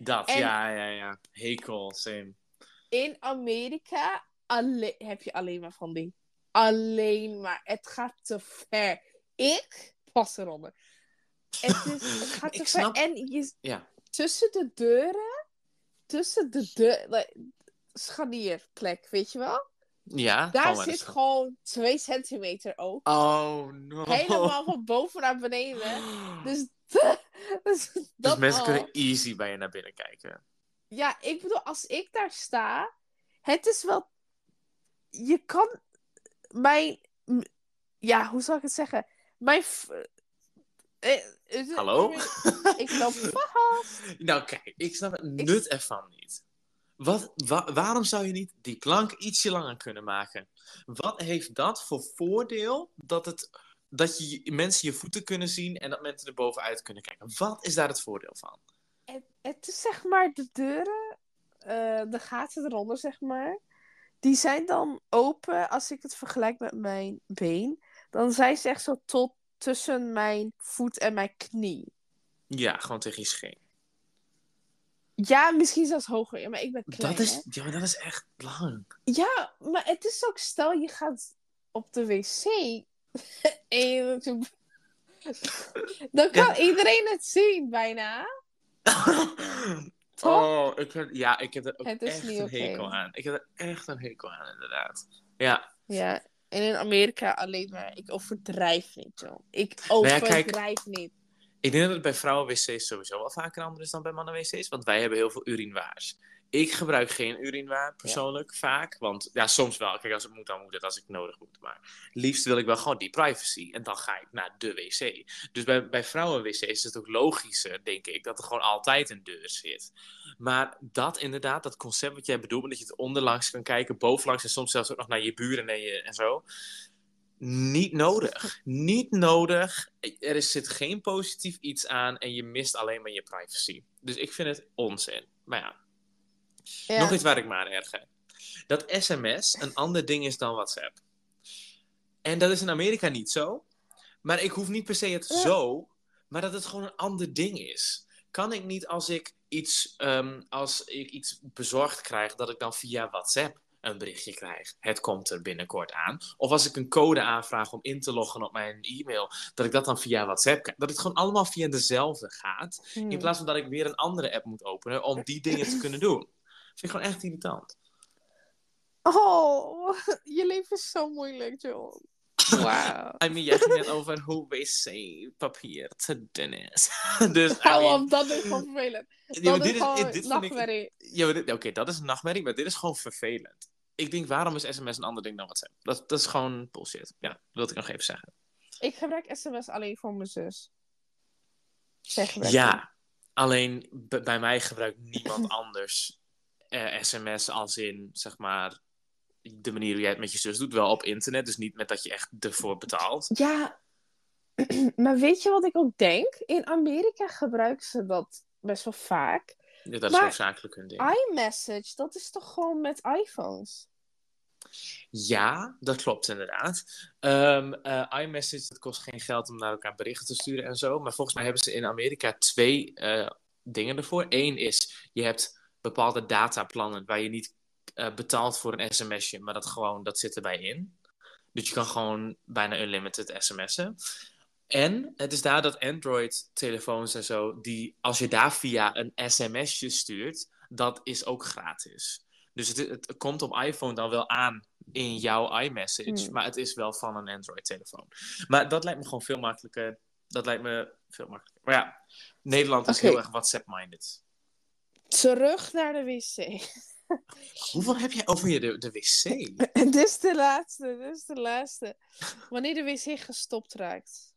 Dat, En- ja, ja, ja. Hekel, same. in Amerika heb je alleen maar van die. Alleen maar. Het gaat te ver. Ik pas eronder. Het, is, het gaat te ver. snap- En je, Ja. tussen de deuren, tussen de deur, scharnierplek, weet je wel? Ja, Daar zit gewoon twee centimeter ook. Oh, no. Helemaal van boven naar beneden. Dus, dus Dus dat mensen al. kunnen easy bij je naar binnen kijken. Ja, ik bedoel, als ik daar sta, het is wel. Je kan mijn. Ja, hoe zal ik het zeggen? Mijn. eh, eh, Hallo? Ik loop vast. Nou, kijk, ik snap het nut ervan niet. Wat, wa- waarom zou je niet die plank ietsje langer kunnen maken? Wat heeft dat voor voordeel dat, het, dat je, mensen je voeten kunnen zien en dat mensen er bovenuit kunnen kijken? Wat is daar het voordeel van? Het, het is zeg maar de deuren, eh, de gaten eronder, zeg maar. Die zijn dan open, als ik het vergelijk met mijn been. Dan zijn ze echt zo tot tussen mijn voet en mijn knie. Ja, gewoon tegen je scheen. Ja, misschien zelfs hoger. Ja, maar ik ben klein, Dat is, hè? ja, maar dat is echt lang. Ja, maar het is ook, stel je gaat op de wc. en je- dan kan iedereen het zien, bijna. Toch? Oh, ik heb, ja, ik heb er ook Het echt een hekel aan. Ik heb er echt een hekel aan, inderdaad. Ja, Ja, en in Amerika alleen maar. Ik overdrijf niet, joh. Ik Nou ja, kijk, overdrijf niet. Ik denk dat het bij vrouwen wc's sowieso wel vaker anders is dan bij mannen wc's. Want wij hebben heel veel urinoirs. Ik gebruik geen urinoir persoonlijk vaak. Want ja, soms wel. Kijk, als het moet, dan moet het als ik nodig moet. Maar liefst wil ik wel gewoon die privacy. En dan ga ik naar de wc. Dus bij, bij vrouwen wc's is het ook logischer, denk ik, dat er gewoon altijd een deur zit. Maar dat inderdaad, dat concept wat jij bedoelt, dat je het onderlangs kan kijken, bovenlangs en soms zelfs ook nog naar je buren en, je, en zo. Niet nodig. Niet nodig. Er is, zit geen positief iets aan en je mist alleen maar je privacy. Dus ik vind het onzin. Maar ja, Ja. nog iets waar ik me aan erger. Dat sms een ander ding is dan WhatsApp. En dat is in Amerika niet zo. Maar ik hoef niet per se het zo, maar dat het gewoon een ander ding is. Kan ik niet als ik iets, ehm, als ik iets bezorgd krijg, dat ik dan via WhatsApp een berichtje krijg. Het komt er binnenkort aan. Of als ik een code aanvraag om in te loggen op mijn e-mail, dat ik dat dan via WhatsApp krijg. Dat het gewoon allemaal via dezelfde gaat. Hmm. In plaats van dat ik weer een andere app moet openen om die dingen te kunnen doen. Vind ik gewoon echt irritant. Oh, je leven is zo moeilijk, John. Wauw. I mean, jij ging net over hoe wc-papier te dun is. dus, I mean, op, dat is gewoon vervelend. Dat dit is, gewoon dit ik, nachtmerrie. ja, dit- Oké, dat is een nachtmerrie, maar dit is gewoon vervelend. Ik denk, waarom is sms een ander ding dan WhatsApp? Dat, dat is gewoon bullshit. Ja, dat wilde ik nog even zeggen. Ik gebruik sms alleen voor mijn zus. Die. Ja, alleen bij mij gebruikt niemand anders eh, sms als in, zeg maar, de manier hoe jij het met je zus doet. Wel op internet, dus niet met dat je echt ervoor betaalt. Ja, maar weet je wat ik ook denk? In Amerika gebruiken ze dat best wel vaak. Ja, dat is hoofdzakelijk hun ding. iMessage, dat is toch gewoon met iPhones? Ja, dat klopt inderdaad. Eh, iMessage, dat kost geen geld om naar elkaar berichten te sturen en zo. Maar volgens mij hebben ze in Amerika twee eh, dingen ervoor. Eén is, je hebt bepaalde dataplannen waar je niet eh, betaalt voor een sms'je, maar dat gewoon, dat zit erbij in. Dus je kan gewoon bijna unlimited sms'en. En het is daar dat Android-telefoons en zo, die als je daar via een sms'je stuurt, dat is ook gratis. Dus het, het komt op iPhone dan wel aan in jouw iMessage, Hmm. maar het is wel van een Android-telefoon. Maar dat lijkt me gewoon veel makkelijker. Dat lijkt me veel makkelijker. Maar ja, Nederland is heel erg WhatsApp-minded. Terug naar de wc. Hoeveel heb jij over je de, de wc? dit is de laatste, dit is de laatste. Wanneer de wc gestopt raakt.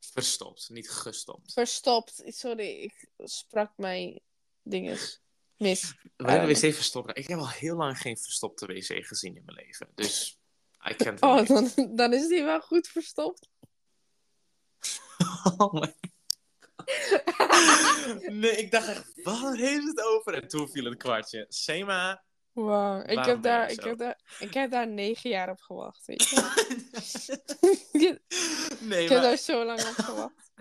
Verstopt, niet gestopt. Verstopt. Sorry, ik sprak mijn dinges mis. Wanneer de Ehm. wc verstopt raakt? Ik heb al heel lang geen verstopte wc gezien in mijn leven. Dus, I can't Oh, dan, dan is die wel goed verstopt. Oh my Nee, ik dacht echt, waar heeft het over? En toen viel het kwartje. Sema. Wow, ik heb, daar, ik, heb daar, ik heb daar negen jaar op gewacht, weet je. ik nee, heb maar, daar zo lang op gewacht.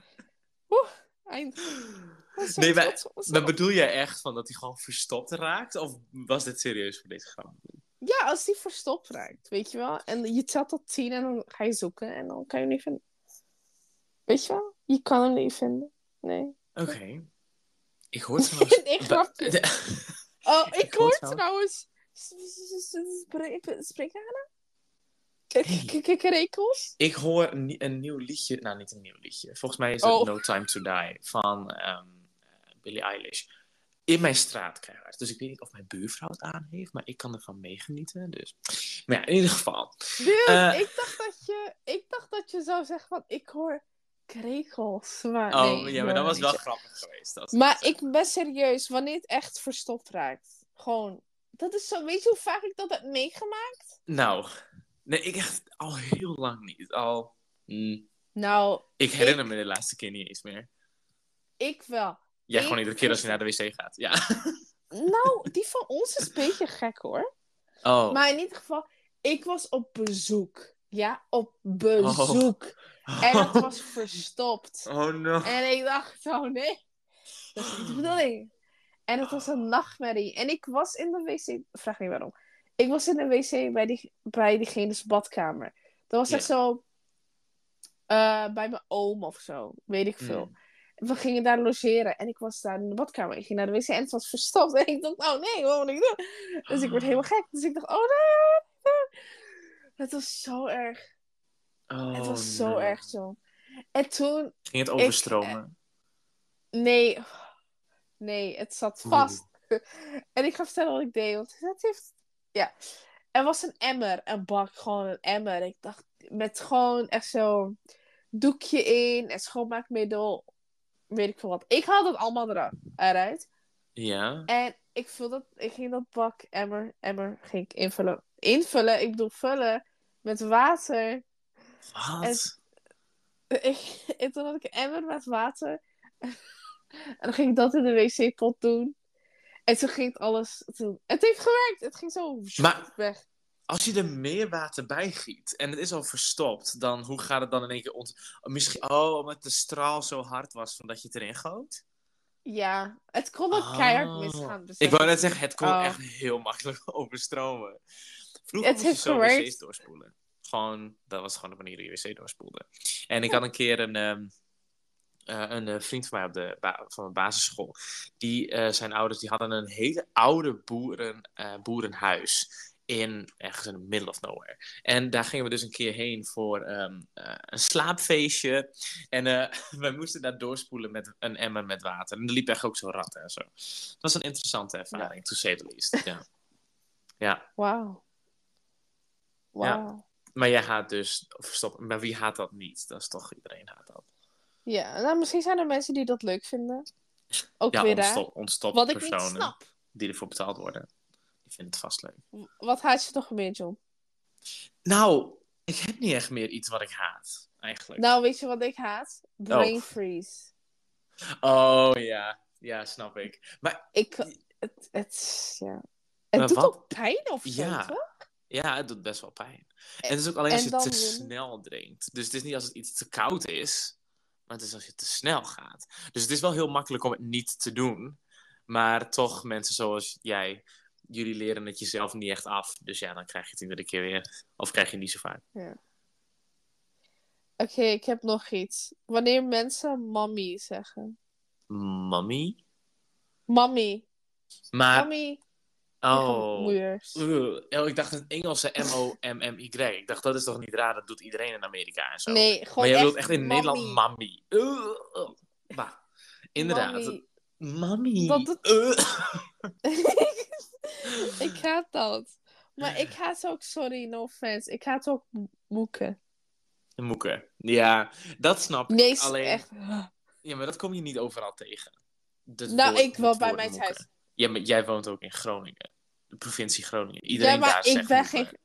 Oeh, eind. Ik Nee, maar- bedoel jij echt van dat hij gewoon verstopt raakt? Of was dit serieus voor deze grap? Ja, als die verstopt raakt, weet je wel. En je telt tot tien en dan ga je zoeken en dan kan je hem niet vinden. Weet je wel? Je kan hem niet vinden. Nee. Oké. Ik hoor trouwens... Nee, grapje. Oh, ik, Ik hoor trouwens-. Spreekhanen? Krekels? Ik hoor een, nie- een nieuw liedje. Nou, niet een nieuw liedje. Volgens mij is het Oh. No Time to Die van ehm eh, Billie Eilish. In mijn straat keihard. Dus ik weet niet of mijn buurvrouw het aan heeft, maar ik kan ervan meegenieten. Dus. Maar ja, in ieder geval. Eh. ik, dacht dat je, ik dacht dat je zou zeggen van... Ik hoor krekels. Maar Oh, nee, ja, maar dat was wel grappig geweest. Dat Maar ik ben serieus, wanneer het echt verstopt raakt. Gewoon, dat is zo, weet je hoe vaak ik dat heb meegemaakt? Nou, nee, ik echt al heel lang niet. Al. mm, Nou, ik herinner me de laatste keer niet eens meer. ik wel. Jij Ik- gewoon iedere keer als je naar de wc gaat. Ja. Nou, die van ons is een beetje gek hoor. Oh. Maar in ieder geval, ik was op bezoek. Ja, op bezoek. En het was verstopt. Oh no. En ik dacht, oh nee, dat is niet de bedoeling. En het was een nachtmerrie. En ik was in de wc, vraag niet waarom. Ik was in de wc bij, die, bij diegene's badkamer. Dat was echt zo eh, bij mijn oom of zo, weet ik veel. Mm. We gingen daar logeren en ik was daar in de badkamer. Ik ging naar de wc en het was verstopt. En ik dacht, oh nee, wat moet ik doen? Dus ik werd helemaal gek. Dus ik dacht, oh nee. Het was zo erg. Oh, Het was zo erg zo. En toen Ging het overstromen? Nee, nee, het zat vast. En ik ga vertellen wat ik deed, want het heeft... Ja, er was een emmer, een bak, gewoon een emmer. Ik dacht, met gewoon echt zo doekje in en schoonmaakmiddel, weet ik veel wat. Ik haalde het allemaal eraf, eruit. Ja. En ik, vul dat, ik ging dat bak, emmer, emmer, ging ik invullen. Invullen, ik bedoel vullen, met water. Wat? Ik, en toen had ik een emmer met water. en dan ging ik dat in de wc-pot doen. En toen ging het alles... Toen... Het heeft gewerkt! Het ging zo Maar- weg. Als je er meer water bij giet en het is al verstopt, dan hoe gaat het dan in één keer ont... Misschien, oh, omdat de straal zo hard was van dat je het erin goot? Ja, het kon ook keihard Oh. misgaan. dus Ik wou net zeggen, het kon Oh. echt heel makkelijk overstromen. Vroeger Het moest je zo wc's doorspoelen. Gewoon, dat was gewoon de manier hoe je wc doorspoelde. En ik had een keer een, ehm, eh, een eh, vriend van mij op de van mijn basisschool. Die, eh, zijn ouders die hadden een hele oude boeren, boerenhuis. In, ergens in the middle of nowhere. En daar gingen we dus een keer heen voor ehm, eh, een slaapfeestje. En eh, wij moesten daar doorspoelen met een emmer met water. En er liep echt ook zo ratten en zo. Het was een interessante ervaring, to say the least. Ja. ja. Wauw. Wauw. Maar jij haat dus verstoppen. Maar wie haat dat niet? Dat is toch iedereen haat dat. Ja. nou misschien zijn er mensen die dat leuk vinden. Ook Ja, weer daar. ontstop, ontstop Wat ik niet personen snap. die ervoor betaald worden. Die vinden het vast leuk. Wat haat je nog meer, John? Nou, ik heb niet echt meer iets wat ik haat. Eigenlijk. Nou, weet je wat ik haat? Brain freeze. Oh ja, ja, snap ik. Maar Ik, het, het, ja. Het Maar doet wat- ook pijn of zo, Ja. toch? Ja, het doet best wel pijn. En het is ook alleen als je te snel drinkt. Dus het is niet als het iets te koud is. Maar het is als je te snel gaat. Dus het is wel heel makkelijk om het niet te doen. Maar toch, mensen zoals jij, jullie leren het jezelf niet echt af. Dus ja, dan krijg je het iedere keer weer. Of krijg je het niet zo vaak. Oké, ik heb nog iets. Wanneer mensen mommy zeggen. Mommy? Mommy. Maar, Mommy. Oh. Moeiers. Oh, ik dacht een Engelse M-O-M-M-Y. Ik dacht, dat is toch niet raar? Dat doet iedereen in Amerika en zo. Nee, gewoon maar jij echt wilt echt in. Nederland. Ugh. Bah. Inderdaad. Dat doet- Ugh. ik haat dat. Maar ik haat ook, sorry, no offense. Ik haat ook mo- moeken. Moeken. Ja, dat snap ik. Nee, Alleen, echt. Ja, maar dat kom je niet overal tegen. Dat Nou, woord- ik wel bij woord mij moeken. thuis. Ja, maar jij woont ook in Groningen. De provincie Groningen. Iedereen Ja, maar daar ik zegt ben geen.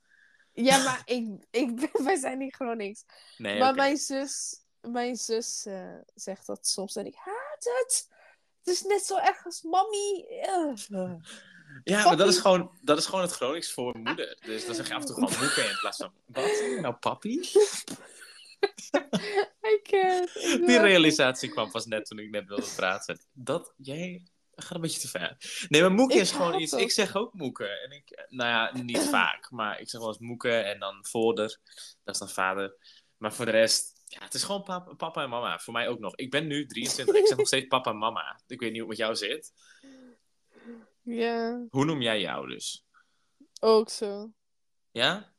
Ja, maar ik, ik ben, wij zijn niet Gronings. Nee, maar mijn zus, mijn zus eh, zegt dat soms en ik haat het. Het is net zo erg als mommy. Ugh. Ja, maar dat is, gewoon, dat is gewoon het Gronings voor moeder. Dus dan zeg je af en toe gewoon moeken in plaats van... Wat? Nou, papi? I can't. Die realisatie kwam pas net toen ik net wilde praten. Dat, jij gaat een beetje te ver. Nee, maar moeken Ik is gewoon iets... Ik zeg ook moeken. En ik, nou ja, niet vaak. Maar ik zeg wel eens moeken en dan voorder. Dat is dan vader. Maar voor de rest... Ja, het is gewoon papa, papa en mama. Voor mij ook nog. Ik ben nu 23. Ik zeg nog steeds papa en mama. Ik weet niet hoe het met jou zit. Ja, Hoe noem jij je ouders? ook zo. Ja?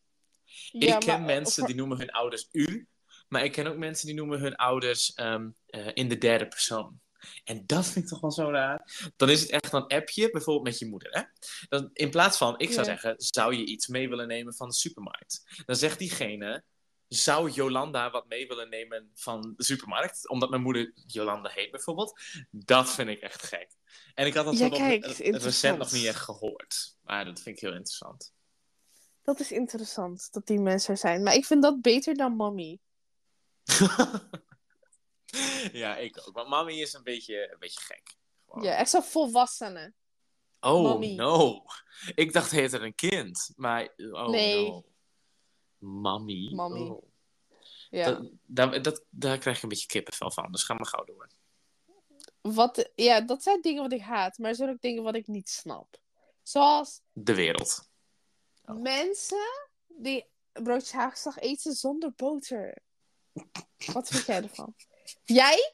Ja, ik ken maar- mensen die noemen hun ouders u, maar ik ken ook mensen die noemen hun ouders ehm, eh, in de derde persoon. En dat vind ik toch wel zo raar. Dan is het echt een appje, bijvoorbeeld met je moeder. Hè? Dan, in plaats van, ik zou Ja. zeggen, zou je iets mee willen nemen van de supermarkt? Dan zegt diegene, zou Jolanda wat mee willen nemen van de supermarkt? Omdat mijn moeder Jolanda heet bijvoorbeeld. Dat vind ik echt gek. En ik had dat Ja, zo kijk, nog, recent nog niet echt gehoord. Maar dat vind ik heel interessant. Dat is interessant dat die mensen er zijn. Maar ik vind dat beter dan mommy. ja, ik ook. Maar mami is een beetje, een beetje gek. Gewoon. Ja, echt zo volwassenen. oh, Mommy. no. Ik dacht, heet er een kind. Maar, oh, Nee. no. Mami. Oh. Ja. Dat, daar, dat, daar krijg ik een beetje kippenvel van. Dus ga maar gauw door. Wat, ja, dat zijn dingen wat ik haat. Maar er zijn ook dingen wat ik niet snap. Zoals De wereld. Oh. mensen die broodje haagslag eten zonder boter. Wat vind jij ervan? Jij?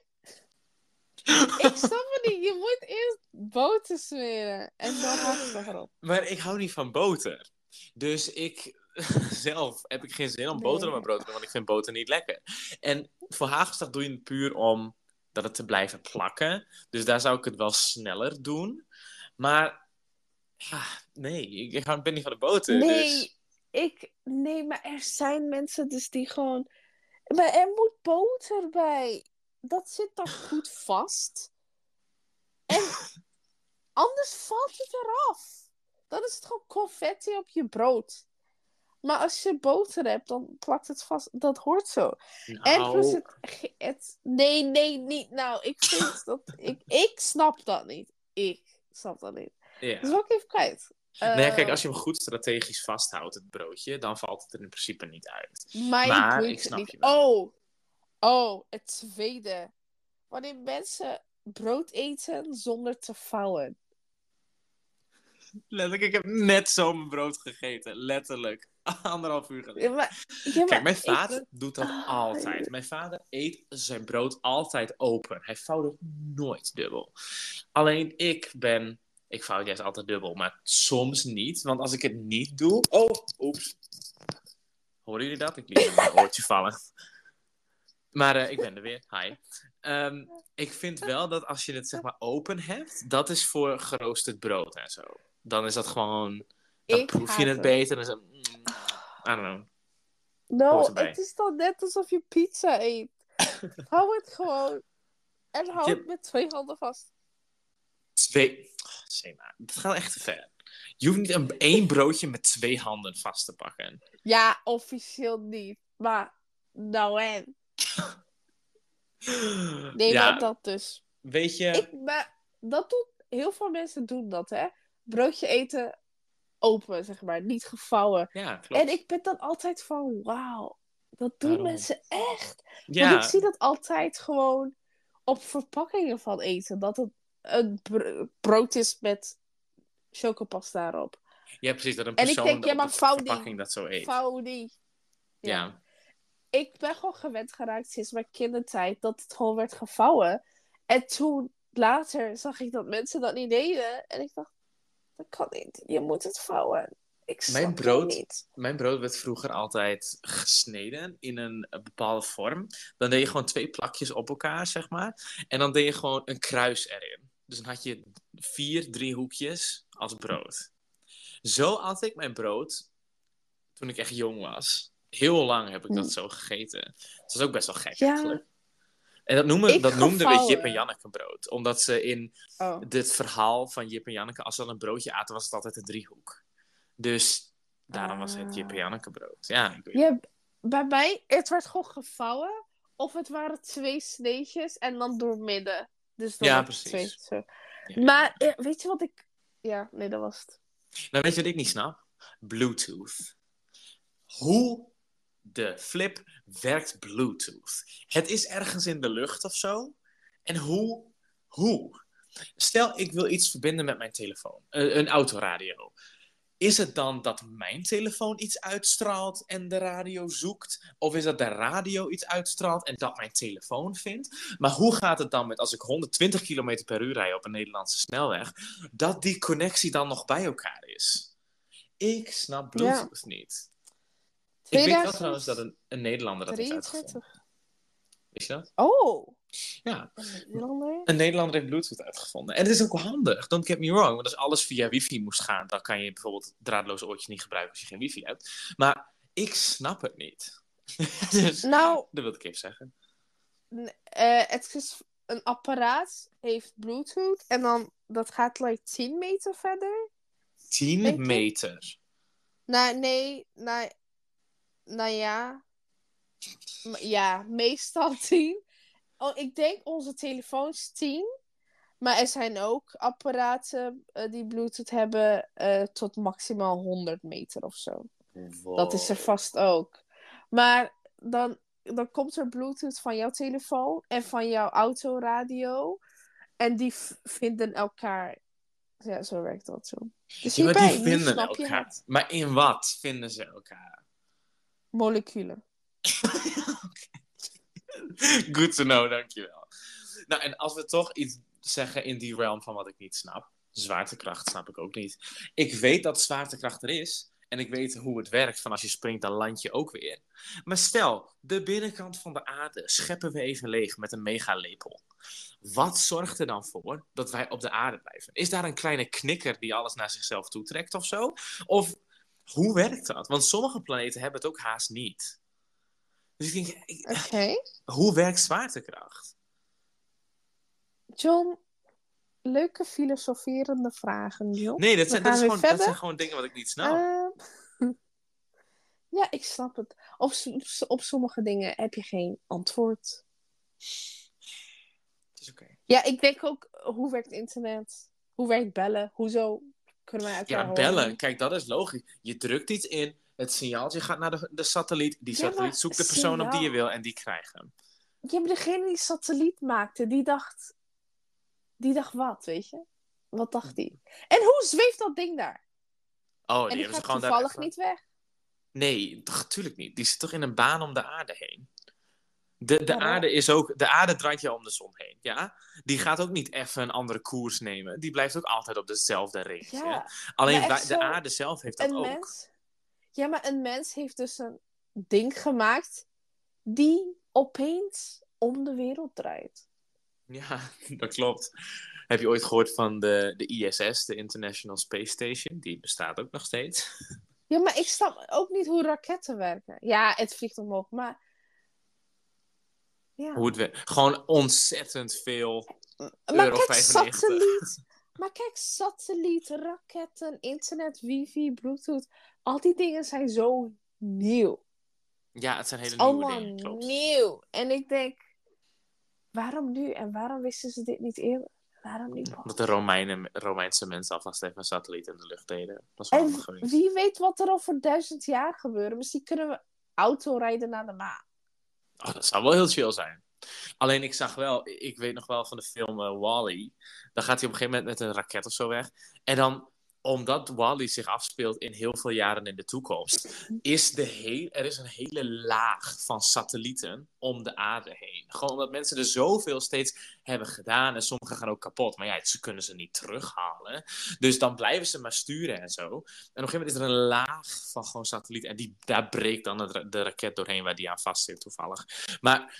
Ik snap het niet. Je moet eerst boter smeren. En dan haagslag erop. Maar ik hou niet van boter. Dus ik zelf heb ik geen zin om Nee. boter op mijn brood te doen, want ik vind boter niet lekker. En voor hagelslag doe je het puur om dat het te blijven plakken. Dus daar zou ik het wel sneller doen. Maar ja, nee, ik, ben niet van de boter. Nee, Dus... ik, nee, maar er zijn mensen dus die gewoon... Maar er moet boter bij. Dat zit dan goed vast. En anders valt het eraf. Dan is het gewoon confetti op je brood. Maar als je boter hebt, dan plakt het vast. Dat hoort zo. En Nou, plus het, het... Nee, nee, niet. Nou, ik vind dat... Ik, ik snap dat niet. Ik snap dat niet. ja. Dat is ook even kwijt. Nee, Eh, kijk, als je hem goed strategisch vasthoudt, het broodje, dan valt het er in principe niet uit. Maar, Maar ik, snap niet. je wel. Oh, oh, het tweede. Wanneer mensen brood eten zonder te vouwen. Letterlijk, ik heb net zo mijn brood gegeten. Letterlijk. Anderhalf uur geleden. Ja, maar, ja, maar Kijk, mijn ik- vader doet dat Ah, altijd. Mijn vader eet zijn brood altijd open. Hij vouwt het nooit dubbel. Alleen ik ben... Ik vouw het juist altijd dubbel, maar soms niet. Want als ik het niet doe... Oh, oeps. Horen jullie dat? Ik liet mijn oortje vallen. Maar eh, ik ben er weer. Hi. Ehm, ik vind wel dat als je het zeg maar open hebt, dat is voor geroosterd brood en zo. Dan is dat gewoon... Dan Ik proef je het het. beter. Dan is het... mm, I don't know. No, Hoort erbij. het is dan net alsof je pizza eet. hou het gewoon. En hou Je- het met twee handen vast. Twee. Sema, dat gaat echt te ver. Je hoeft niet een één broodje met twee handen vast te pakken. Ja, officieel niet. Maar, nou en. Nee, ja, maar dat dus. weet je, Ik, maar dat doen, heel veel mensen doen dat, hè. Broodje eten open, zeg maar. Niet gevouwen. ja, klopt. En ik ben dan altijd van, wauw. Dat doen Waarom? mensen echt. ja, Want ik zie dat altijd gewoon op verpakkingen van eten. Dat het een br- brood is met chocopasta erop. ja, precies. Dat een En ik persoon denk, ja, maar verpakking dat zo eet. Vouw die. Ja. Ik ben gewoon gewend geraakt sinds mijn kindertijd dat het gewoon werd gevouwen. En toen later zag ik dat mensen dat niet deden. En ik dacht, dat kan niet. Je moet het vouwen. Ik snap Mijn brood- niet. Mijn brood werd vroeger altijd gesneden in een bepaalde vorm. Dan deed je gewoon twee plakjes op elkaar, zeg maar. En dan deed je gewoon een kruis erin. Dus dan had je vier driehoekjes als brood. Zo at ik mijn brood toen ik echt jong was. Heel lang heb ik dat Hm. zo gegeten. Dat is ook best wel gek Ja. eigenlijk. En dat noemen, dat noemden we. Jip en Janneke brood. Omdat ze in Oh. dit verhaal van Jip en Janneke, als ze dan een broodje aten, was het altijd een driehoek. Dus daarom was het Jip en Ah. Janneke brood. Ja, ik weet Ja, bij mij, het werd gewoon gevouwen. Of het waren twee sneetjes en dan doormidden. Dus dan Ja, precies. Twee, zo. Ja. Maar eh, weet je wat ik... Ja, nee, dat was het. Nou, weet je wat ik niet snap? Bluetooth. Hoe de flip werkt Bluetooth? Het is ergens in de lucht of zo. En hoe? Hoe? Stel, ik wil iets verbinden met mijn telefoon. Een, een autoradio. Is het dan dat mijn telefoon iets uitstraalt en de radio zoekt? Of is dat de radio iets uitstraalt en dat mijn telefoon vindt? Maar hoe gaat het dan met als ik 120 km per uur rij op een Nederlandse snelweg, dat die connectie dan nog bij elkaar is? Ik snap Bluetooth niet. Ik weet wel 2023. trouwens dat een, een Nederlander dat heeft uitgevonden. Wist je dat? Oh, Ja, een Nederlander? een Nederlander heeft Bluetooth uitgevonden. En het is ook handig, don't get me wrong. Want als alles via wifi moest gaan, dan kan je bijvoorbeeld draadloze oortjes niet gebruiken als je geen wifi hebt. Maar ik snap het niet. dus Nou, dat wil ik even zeggen. eh, het is een apparaat, heeft Bluetooth. En dan, dat gaat like 10 meter verder. 10 Denk je? meter. Nou, nee, nou, nou ja. Ja, meestal 10. Oh, ik denk onze telefoons 10. Maar er zijn ook apparaten eh, die Bluetooth hebben eh, tot maximaal 100 meter of zo. Dat is er vast ook. Maar dan, dan komt er Bluetooth van jouw telefoon en van jouw autoradio. En die vinden elkaar. Ja, zo werkt dat zo. Dus Ja, hierbij, die vinden elkaar. Maar in wat vinden ze elkaar? Moleculen. Good to know, dankjewel. Nou, en als we toch iets zeggen in die realm van wat ik niet snap. Zwaartekracht snap ik ook niet. Ik weet dat zwaartekracht er is. En ik weet hoe het werkt van als je springt, dan land je ook weer. Maar stel, de binnenkant van de aarde scheppen we even leeg met een megalepel. Wat zorgt er dan voor dat wij op de aarde blijven? Is daar een kleine knikker die alles naar zichzelf toetrekt of zo? Of hoe werkt dat? Want sommige planeten hebben het ook haast niet. Dus ik denk, ik- Oké. hoe werkt zwaartekracht? John, leuke filosoferende vragen, John. Nee, dat zijn, dat, is gewoon, dat zijn gewoon dingen wat ik niet snap. Ehm, Ja, ik snap het. Op, op sommige dingen heb je geen antwoord. Het is oké. Ja, ik denk ook, hoe werkt internet? Hoe werkt bellen? Hoezo kunnen wij elkaar Ja, horen? bellen. Kijk, dat is logisch. Je drukt iets in, het signaaltje gaat naar de, de satelliet. Die Ja, satelliet zoekt de persoon op die je wil en die krijgt hem. Ja, maar degene die satelliet maakte, die dacht... Die dacht wat, weet je? Wat dacht die? En hoe zweeft dat ding daar? Oh, die en die hebben ze gewoon toevallig niet weg. Nee, natuurlijk niet. Die zit toch in een baan om de aarde heen. De, de, Ja, aarde is ook, de aarde draait je om de zon heen. Ja? Die gaat ook niet even een andere koers nemen. Die blijft ook altijd op dezelfde ring. Ja, Alleen wij- de aarde zelf heeft dat ook. mens... Ja, maar een mens heeft dus een ding gemaakt... die opeens om de wereld draait. Ja, dat klopt. Heb je ooit gehoord van de, de ISS, de International Space Station? Die bestaat ook nog steeds. Ja, maar ik snap ook niet hoe raketten werken. Ja, het vliegt omhoog, maar... Ja. Hoe het werkt. Gewoon ontzettend veel. Maar Euro kijk, 95. satelliet. Maar kijk, satelliet, raketten, internet, wifi, bluetooth. Al die dingen zijn zo nieuw. Ja, het zijn hele nieuwe Allemaal dingen. Klopt. nieuw. En ik denk, waarom nu? En waarom wisten ze dit niet eerder? Waarom niet? Dat de Romeinen, Romeinse mensen alvast even een satelliet in de lucht deden. Dat is wel En geweest. wie weet wat er over duizend jaar gebeurt. Misschien kunnen we autorijden naar de maan. Oh, dat zou wel heel chill zijn. Alleen ik zag wel, ik weet nog wel van de film eh, Wall-E. Dan gaat hij op een gegeven moment met een raket of zo weg. En dan, omdat Wall-E zich afspeelt in heel veel jaren in de toekomst, is de er is een hele laag van satellieten om de aarde heen. Gewoon omdat mensen er zoveel steeds hebben gedaan. En sommige gaan ook kapot. Maar ja, ze kunnen ze niet terughalen. Dus dan blijven ze maar sturen en zo. En op een gegeven moment is er een laag van gewoon satellieten. En die, daar breekt dan de, de raket doorheen waar die aan vast zit toevallig. Maar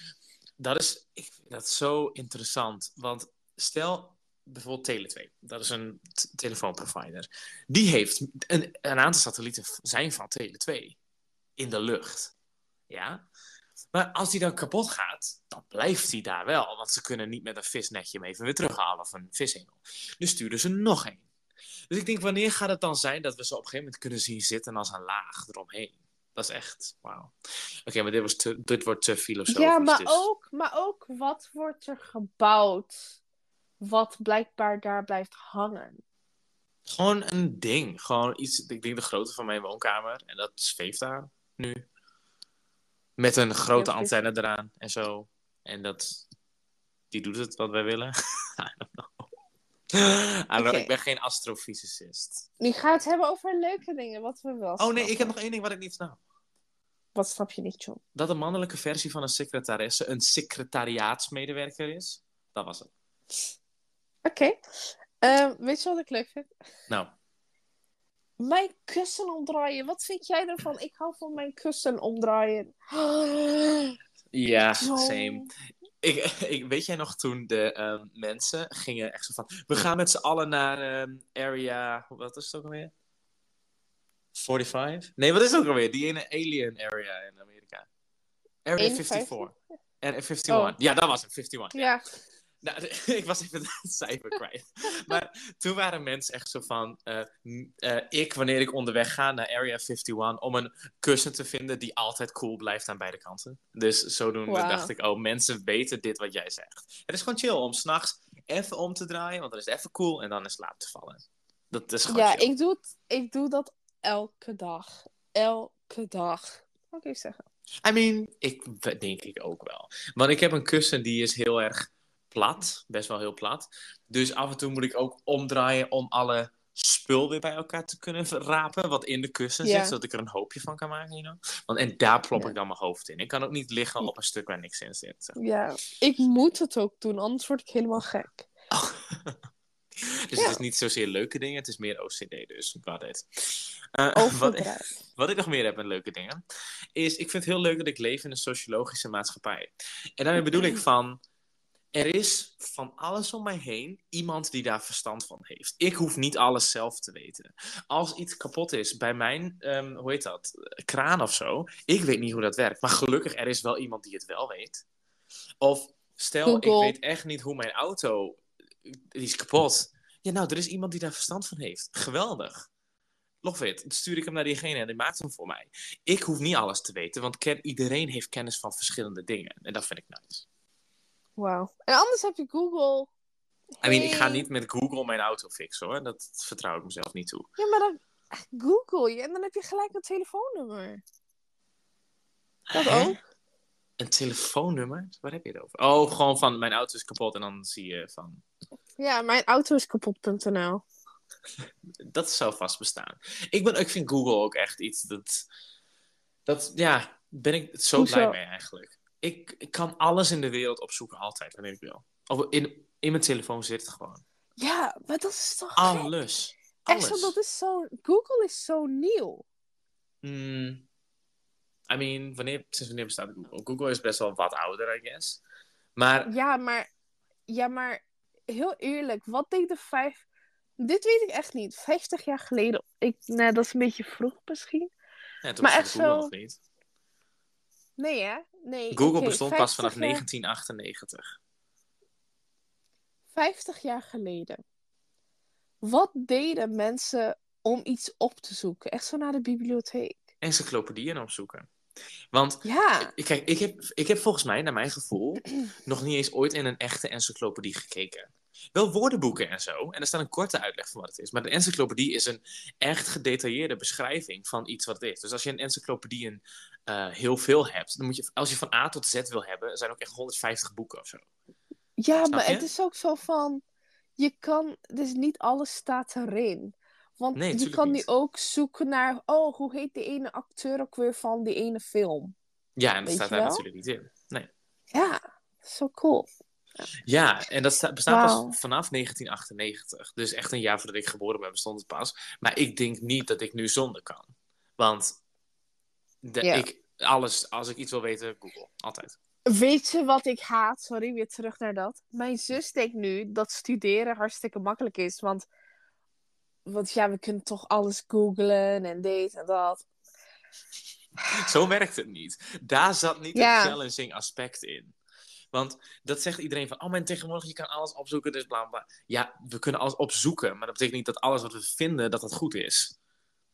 dat is, ik vind dat zo interessant. Want stel bijvoorbeeld Tele2, dat is een telefoonprovider. Die heeft een, een aantal satellieten zijn van Tele2 in de lucht. Ja? Maar als die dan kapot gaat, dan blijft die daar wel. Want ze kunnen niet met een visnetje hem even weer terughalen of een vishengel. Dus sturen ze nog één. Dus ik denk, wanneer gaat het dan zijn dat we ze op een gegeven moment kunnen zien zitten als een laag eromheen? Dat is echt, wauw. Oké, maar dit, was te, dit wordt te filosofisch. Ja, maar dus- ook, maar ook wat wordt er gebouwd? Wat blijkbaar daar blijft hangen. Gewoon een ding. Gewoon iets, ik denk de grootte van mijn woonkamer. En dat zweeft daar nu. Met een grote antenne eraan en zo. En dat, die doet het wat wij willen. I don't know. Ik ben geen astrofysicist. Nu gaan we het hebben over leuke dingen, wat we wel Oh nee, snappen. ik heb nog één ding wat ik niet snap. Wat snap je niet, John? Dat een mannelijke versie van een secretaresse een secretariaatsmedewerker is. Dat was het. Oké. Ehm, weet je wat ik leuk vind? Nou, Mijn kussen omdraaien. Wat vind jij ervan? Ik hou van mijn kussen omdraaien. ja, Zo. same. Ik, ik, weet jij nog toen de ehm, mensen gingen echt zo van... We gaan met z'n allen naar ehm, area... Wat is het ook alweer? 45? Nee, wat is het ook alweer? Die ene alien area in Amerika. Area 51? 54. Area 51. Oh. Ja, dat was het. 51. Ja. Nou, ik was even het cijfer kwijt. Maar toen waren mensen echt zo van... eh, eh, ik, wanneer ik onderweg ga naar Area 51... om een kussen te vinden die altijd cool blijft aan beide kanten. Dus zodoende Wauw. dacht ik... oh, mensen weten dit wat jij zegt. Het is gewoon chill om s'nachts even om te draaien... want dan is het even cool en dan in slaap te vallen. Dat is gewoon Ja, chill. ik doe, het, ik doe dat elke dag. Elke dag. Wat kan ik zeggen? I mean, ik denk ik ook wel. Want ik heb een kussen die is heel erg plat. Best wel heel plat. Dus af en toe moet ik ook omdraaien om alle spul weer bij elkaar te kunnen rapen. Wat in de kussen Ja. zit. Zodat ik er een hoopje van kan maken. You know? Want, en daar plop Ja. ik dan mijn hoofd in. Ik kan ook niet liggen op een stuk waar niks in zit. zeg. Ja, ik moet het ook doen, anders word ik helemaal gek. Dus Ja. het is niet zozeer leuke dingen. Het is meer OCD dus. Got it. Eh, wat. Wat ik nog meer heb met leuke dingen, is ik vind het heel leuk dat ik leef in een sociologische maatschappij. En daarmee bedoel ik van, er is van alles om mij heen iemand die daar verstand van heeft. Ik hoef niet alles zelf te weten. Als iets kapot is bij mijn, ehm, hoe heet dat, kraan of zo, ik weet niet hoe dat werkt. Maar gelukkig, er is wel iemand die het wel weet. Of stel, ik weet echt niet hoe mijn auto, die is kapot. Ja, nou, er is iemand die daar verstand van heeft. Geweldig. It. Dan stuur ik hem naar diegene en die maakt hem voor mij. Ik hoef niet alles te weten, want iedereen heeft kennis van verschillende dingen. En dat vind ik nice. Wauw. En anders heb je Google. I mean, ik ga niet met Google mijn auto fixen hoor. Dat vertrouw ik mezelf niet toe. Ja, maar dan Google je en dan heb je gelijk een telefoonnummer. Dat Hè? ook? Een telefoonnummer? Waar heb je het over? Oh, gewoon van mijn auto is kapot en dan zie je van. Ja, mijn auto is kapot.nl. Dat zou vast bestaan. Ik, ben, ik vind Google ook echt iets dat. Dat, ja, ben ik zo Hoezo? blij mee eigenlijk. Ik, ik kan alles in de wereld opzoeken, altijd, wanneer ik wil. Of in, in mijn telefoon zit het gewoon. Ja, maar dat is toch? Alles. Echt Alles. zo, dat is zo... Google is zo nieuw. Hmm. I mean, wanneer, sinds wanneer bestaat Google? Google is best wel wat ouder, I guess. Maar Ja, maar... Ja, maar... Heel eerlijk, wat deed de vijf... Dit weet ik echt niet. 50 jaar geleden... Ik, nee, dat is een beetje vroeg misschien. ja, Maar echt zo- nog niet. Nee, hè? Nee. Google bestond pas 50 vanaf jaar- 1998. 50 jaar geleden. Wat deden mensen om iets op te zoeken? Echt zo naar de bibliotheek. Encyclopedieën opzoeken. Want Ja. Ik- Kijk, ik heb, ik heb volgens mij, naar mijn gevoel, nog niet eens ooit in een echte encyclopedie gekeken. Wel woordenboeken en zo, en er staat een korte uitleg van wat het is. Maar de encyclopedie is een echt gedetailleerde beschrijving van iets wat het is. Dus als je een encyclopedie een, eh, heel veel hebt, dan moet je, als je van A tot Z wil hebben, zijn ook echt 150 boeken of zo. Ja, Snap maar je? het is ook zo van... Je kan... Dus niet alles staat erin. Want Nee, je kan nu niet. ook zoeken naar... Oh, hoe heet die ene acteur ook weer van die ene film? Ja, en dat staat daar natuurlijk niet in. Nee. Ja, zo cool. Ja, en dat sta- bestaat pas vanaf 1998. Dus echt een jaar voordat ik geboren ben bestond het pas. Maar ik denk niet dat ik nu zonder kan. Want de, ik, alles, als ik iets wil weten, Google. Altijd. Weet je wat ik haat? Sorry, weer terug naar dat. Mijn zus denkt nu dat studeren hartstikke makkelijk is. Want, want ja, we kunnen toch alles googlen en dit en dat. Zo werkt het niet. Daar zat niet Ja. het challenging aspect in. Want dat zegt iedereen van, oh mijn tegenwoordig, je kan alles opzoeken, dus bla bla. Ja, we kunnen alles opzoeken, maar dat betekent niet dat alles wat we vinden, dat dat goed is.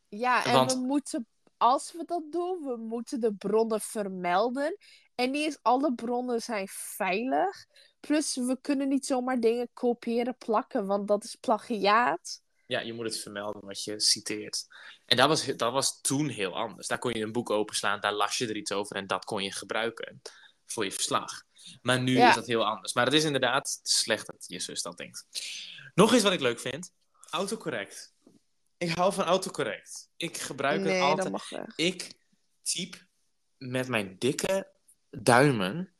Ja, en Want- we moeten, als we dat doen, we moeten de bronnen vermelden. En niet eens alle bronnen zijn veilig. Plus, we kunnen niet zomaar dingen kopiëren, plakken, want dat is plagiaat. Ja, je moet het vermelden wat je citeert. En dat was, dat was toen heel anders. Daar kon je een boek openslaan, daar las je er iets over en dat kon je gebruiken voor je verslag. Maar nu Ja. is dat heel anders. Maar het is inderdaad slecht dat je zus dat denkt. Nog iets wat ik leuk vind: autocorrect. Ik hou van autocorrect. Ik gebruik het nee, altijd. dat mag weg. Ik typ met mijn dikke duimen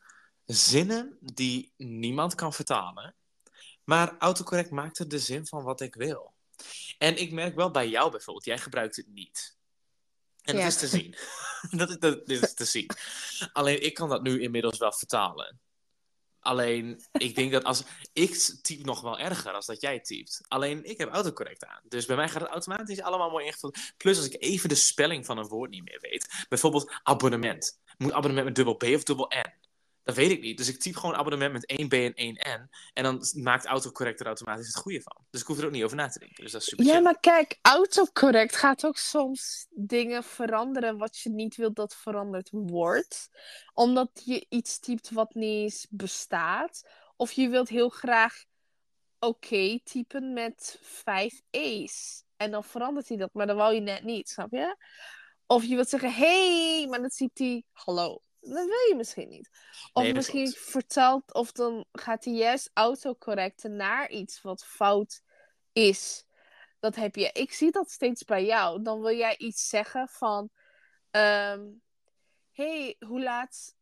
zinnen die niemand kan vertalen. Maar autocorrect maakt er de zin van wat ik wil. En ik merk wel bij jou bijvoorbeeld, jij gebruikt het niet. En Ja. dat is te zien. dat, is, dat is te zien. Alleen ik kan dat nu inmiddels wel vertalen. Alleen, ik denk dat als... Ik typ nog wel erger als dat jij typt. Alleen, ik heb autocorrect aan. Dus bij mij gaat het automatisch allemaal mooi ingevuld. Plus, als ik even de spelling van een woord niet meer weet. Bijvoorbeeld abonnement. Moet abonnement met dubbel B of dubbel N? Dat weet ik niet. Dus ik typ gewoon abonnement met 1 B en 1 N. En dan maakt autocorrect er automatisch het goede van. Dus ik hoef er ook niet over na te denken. Dus dat is super Ja, chill. maar kijk, autocorrect gaat ook soms dingen veranderen wat je niet wilt dat veranderd wordt. Omdat je iets typt wat niet eens bestaat. Of je wilt heel graag oké typen met vijf E's. En dan verandert hij dat, maar dan wou je net niet, snap je? Of je wilt zeggen, hey, maar dan typt hij hallo. Dat wil je misschien niet. Of Nee, misschien klopt. vertelt, of dan gaat hij juist autocorrecten naar iets wat fout is. Dat heb je. Ik zie dat steeds bij jou. Dan wil jij iets zeggen van. ehm hey, hoe laat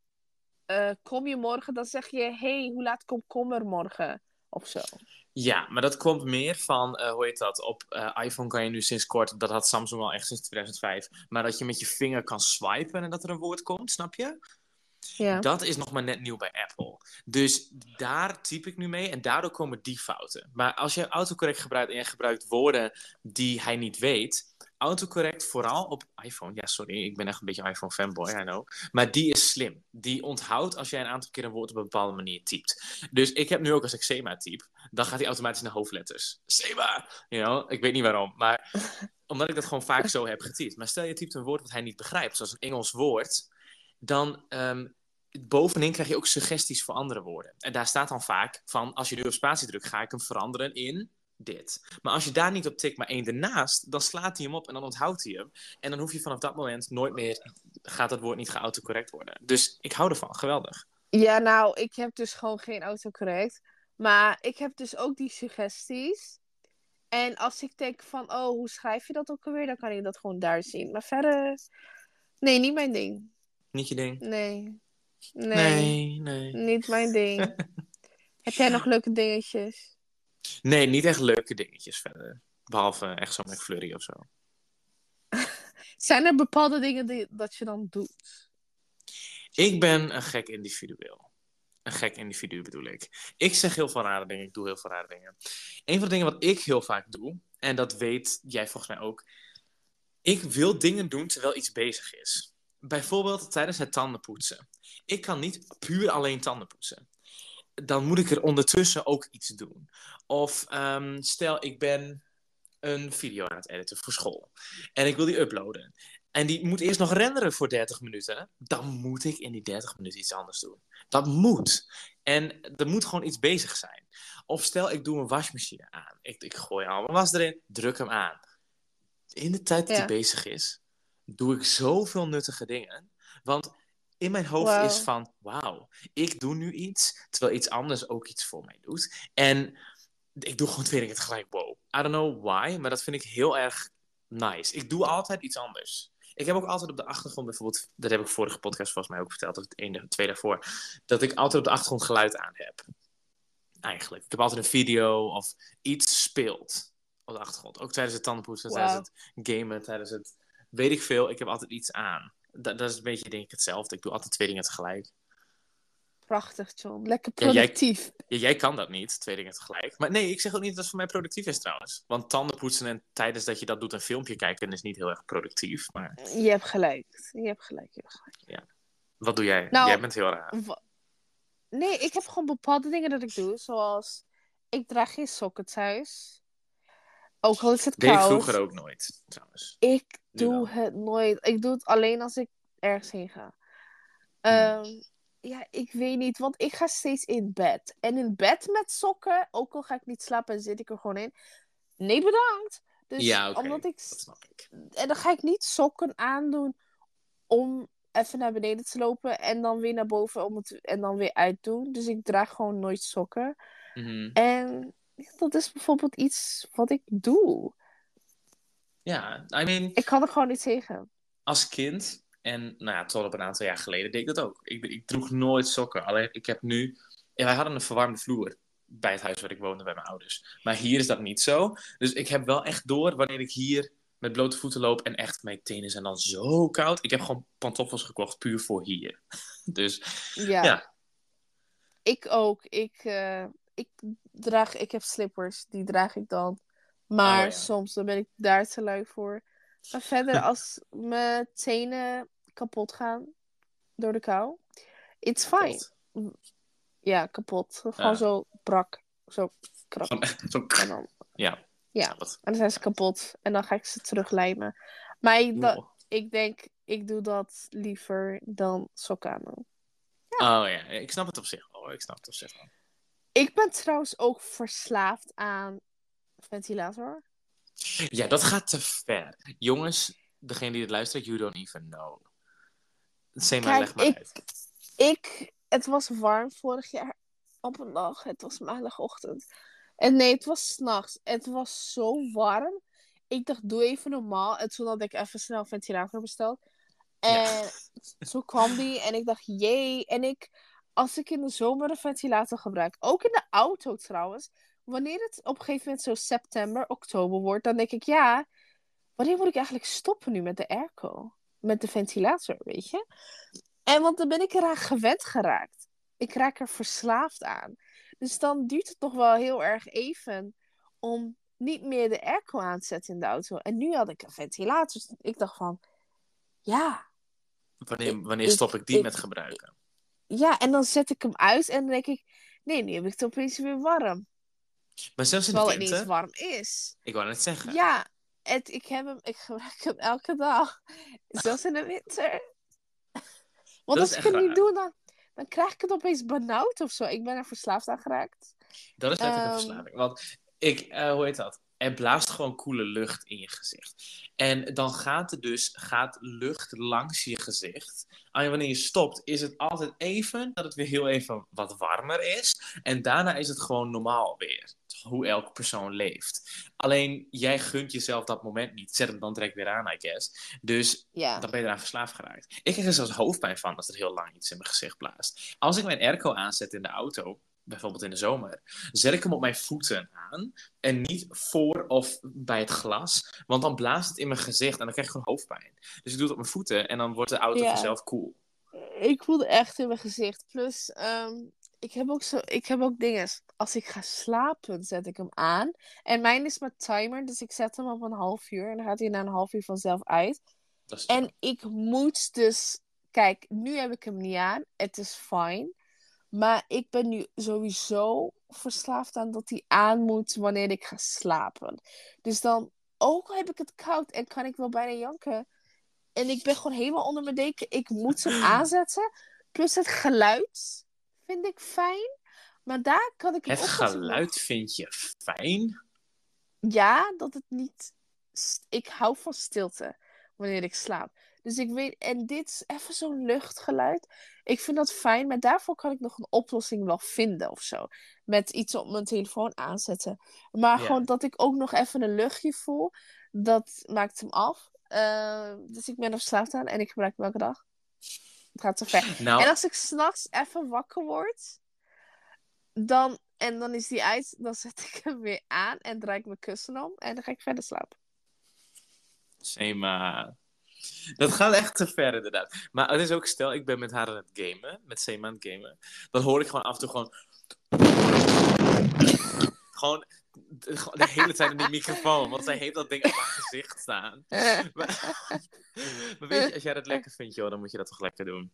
eh, kom je morgen? Dan zeg je: hey, hoe laat komt kommer morgen? Of zo. Ja, maar dat komt meer van, eh, hoe heet dat? Op eh, iPhone kan je nu sinds kort, dat had Samsung al echt sinds 2005, maar dat je met je vinger kan swipen en dat er een woord komt, snap je? Ja. Dat is nog maar net nieuw bij Apple. Dus daar typ ik nu mee en daardoor komen die fouten. Maar als je autocorrect gebruikt en je gebruikt woorden die hij niet weet, autocorrect vooral op iPhone, ja sorry, ik ben echt een beetje iPhone fanboy, I know, maar die is slim. Die onthoudt als jij een aantal keer een woord op een bepaalde manier typt. Dus ik heb nu ook als ik SEMA typ, dan gaat hij automatisch naar hoofdletters. SEMA! You know? Ik weet niet waarom, maar Omdat ik dat gewoon vaak zo heb getypt. Maar stel je typt een woord wat hij niet begrijpt, zoals een Engels woord, dan ehm, bovenin krijg je ook suggesties voor andere woorden. En daar staat dan vaak van, als je nu op spatie drukt, ga ik hem veranderen in dit. Maar als je daar niet op tikt, maar één ernaast, dan slaat hij hem op en dan onthoudt hij hem. En dan hoef je vanaf dat moment nooit meer, gaat dat woord niet geautocorrect worden. Dus ik hou ervan, geweldig. Ja, nou, ik heb dus gewoon geen autocorrect. Maar ik heb dus ook die suggesties. En als ik denk van, oh, hoe schrijf je dat ook alweer? Dan kan ik dat gewoon daar zien. Maar verder, nee, niet mijn ding. Niet je ding? Nee. Nee, Nee, nee. niet mijn ding. heb jij nog leuke dingetjes? Nee, niet echt leuke dingetjes verder. Behalve echt zo'n McFlurry of zo. Zijn er bepaalde dingen die, dat je dan doet? Ik ben een gek individueel. Een gek individu bedoel ik. Ik zeg heel veel rare dingen, ik doe heel veel rare dingen. Een van de dingen wat ik heel vaak doe, en dat weet jij volgens mij ook. Ik wil dingen doen terwijl iets bezig is. Bijvoorbeeld tijdens het tandenpoetsen. Ik kan niet puur alleen tanden poetsen. Dan moet ik er ondertussen ook iets doen. Of ehm, stel, ik ben een video aan het editen voor school. En ik wil die uploaden. En die moet eerst nog renderen voor 30 minuten. Dan moet ik in die 30 minuten iets anders doen. Dat moet. En er moet gewoon iets bezig zijn. Of stel, ik doe een wasmachine aan. Ik, ik gooi al mijn was erin, druk hem aan. In de tijd dat Ja. hij bezig is, doe ik zoveel nuttige dingen. Want in mijn hoofd is van, wauw, ik doe nu iets, terwijl iets anders ook iets voor mij doet. En ik doe gewoon twee dingen tegelijk. Wow. I don't know why, maar dat vind ik heel erg nice. Ik doe altijd iets anders. Ik heb ook altijd op de achtergrond bijvoorbeeld, dat heb ik vorige podcast volgens mij ook verteld, of het ene, twee daarvoor, dat ik altijd op de achtergrond geluid aan heb. Eigenlijk. Ik heb altijd een video of iets speelt op de achtergrond. Ook tijdens het tandenpoetsen, tijdens het gamen, tijdens het weet ik veel. Ik heb altijd iets aan. Dat, dat is een beetje denk ik hetzelfde. Ik doe altijd twee dingen tegelijk. Prachtig, John. Lekker Ja, productief. Ja, jij kan dat niet, twee dingen tegelijk. Maar nee, ik zeg ook niet dat het voor mij productief is trouwens. Want tanden poetsen en tijdens dat je dat doet een filmpje kijken is niet heel erg productief. Maar Je hebt gelijk. Je hebt gelijk. Je hebt gelijk. wat doe jij? Nou- jij bent heel raar. Nee, ik heb gewoon bepaalde dingen dat ik doe. Zoals, ik draag geen sokken thuis. Ook al is het Deed ik koud. vroeger ook nooit, trouwens. Ik. Doe het nooit. Ik doe het alleen als ik ergens heen ga. Hmm. Ehm, ja, ik weet niet, want ik ga steeds in bed. En in bed met sokken, ook al ga ik niet slapen en zit ik er gewoon in. Nee, bedankt. Dus ja, omdat ik Dat snap ik. en dan ga ik niet sokken aandoen om even naar beneden te lopen en dan weer naar boven om het, en dan weer uitdoen. Dus ik draag gewoon nooit sokken. Mhm. En dat is bijvoorbeeld iets wat ik doe. Ja, I mean, Ik kan er gewoon niet tegen. als kind en nou ja, tot op een aantal jaar geleden deed ik dat ook. Ik, ik droeg nooit sokken. Alleen ik heb nu. En wij hadden een verwarmde vloer bij het huis waar ik woonde bij mijn ouders. Maar hier is dat niet zo. Dus ik heb wel echt door wanneer ik hier met blote voeten loop en echt mijn tenen zijn dan zo koud. Ik heb gewoon pantoffels gekocht puur voor hier. Dus Ja. Ja. Ik ook. Ik, eh, ik draag, ik heb slippers, die draag ik dan. Maar Oh, ja. soms dan ben ik daar te lui voor. Maar verder, als mijn tenen kapot gaan door de kou, it's fine. kapot. Ja, kapot. Gewoon Ja. zo brak. Zo krap. Zo. En dan, Ja. Ja. en dan zijn ze kapot. En dan ga ik ze teruglijmen. Maar ik, denk, ik doe dat liever dan sokken aan doen. Oh ja, ik snap het op zich wel. Ik snap het op zich wel. Ik ben trouwens ook verslaafd aan ventilator. Ja, dat gaat te ver. Jongens, degene die het luistert, you don't even know. Zeg maar, leg maar ik- uit. Ik, het was warm vorig jaar op een dag. Het was maandagochtend. En nee, het was s'nachts. Het was zo warm. Ik dacht, doe even normaal. En toen had ik even snel een ventilator besteld. En Ja. zo kwam die. En ik dacht, jee. En ik, als ik in de zomer een ventilator gebruik, ook in de auto trouwens. Wanneer het op een gegeven moment zo september, oktober wordt, dan denk ik, ja, wanneer moet ik eigenlijk stoppen nu met de airco? Met de ventilator, weet je? En want dan ben ik eraan gewend geraakt. Ik raak er verslaafd aan. Dus dan duurt het nog wel heel erg even om niet meer de airco aan te zetten in de auto. En nu had ik een ventilator. Dus ik dacht van, ja, Wanneer, wanneer ik- stop ik die ik- met gebruiken? ja. En dan zet ik hem uit en dan denk ik, nee, nu heb ik het opeens weer warm. Maar zelfs in de Terwijl het niet winter, warm is. ik wou net zeggen. Ja, het, ik, heb hem, ik gebruik hem elke dag. Zelfs in de winter. Want Dat als ik het niet doe, dan, dan krijg ik het opeens benauwd of zo. Ik ben er verslaafd aan geraakt. Dat is letterlijk een Ehm. verslaving. Want ik, eh, hoe heet dat? Er blaast gewoon koele lucht in je gezicht. En dan gaat er dus gaat lucht langs je gezicht. En wanneer je stopt, is het altijd even dat het weer heel even wat warmer is. En daarna is het gewoon normaal weer. Hoe elke persoon leeft. Alleen jij gunt jezelf dat moment niet. Zet hem dan direct weer aan, I guess. Dus Ja. dan ben je eraan verslaafd geraakt. Ik krijg er zelfs hoofdpijn van als er heel lang iets in mijn gezicht blaast. Als ik mijn airco aanzet in de auto, bijvoorbeeld in de zomer, zet ik hem op mijn voeten aan en niet voor of bij het glas, want dan blaast het in mijn gezicht en dan krijg ik gewoon hoofdpijn. Dus ik doe het op mijn voeten en dan wordt de auto Ja. vanzelf koel. Ik voelde echt in mijn gezicht. Plus, ehm, ik heb ook zo, ik heb ook dingen. Als ik ga slapen, zet ik hem aan. En mijn is met timer, dus ik zet hem op een half uur. En dan gaat hij na een half uur vanzelf uit. En ik moet dus. Kijk, nu heb ik hem niet aan. Het is fijn. Maar ik ben nu sowieso verslaafd aan dat hij aan moet wanneer ik ga slapen. Dus dan, ook al heb ik het koud en kan ik wel bijna janken. En ik ben gewoon helemaal onder mijn deken. Ik moet hem aanzetten. Plus het geluid vind ik fijn. Maar daar kan ik het nog- geluid vind je fijn. ja, dat het niet. Ik hou van stilte wanneer ik slaap. Dus ik weet, en dit is even zo'n luchtgeluid. Ik vind dat fijn, maar daarvoor kan ik nog een oplossing wel vinden of zo. Met iets op mijn telefoon aanzetten. Maar gewoon dat ik ook nog even een luchtje voel, dat maakt hem af. Eh, dus ik ben er verslaafd aan en ik gebruik hem elke dag. Het gaat te ver. Nou, En als ik s'nachts even wakker word, dan, en dan is die uit, dan zet ik hem weer aan en draai ik mijn kussen om en dan ga ik verder slapen. Sema. Dat gaat echt te ver, inderdaad. Maar het is ook, stel, ik ben met haar aan het gamen, met Sema aan het gamen. Dan hoor ik gewoon af en toe gewoon. Gewoon de, hele tijd in die microfoon, want zij heeft dat ding op haar gezicht staan. Maar, maar weet je, als jij dat lekker vindt, joh, dan moet je dat toch lekker doen.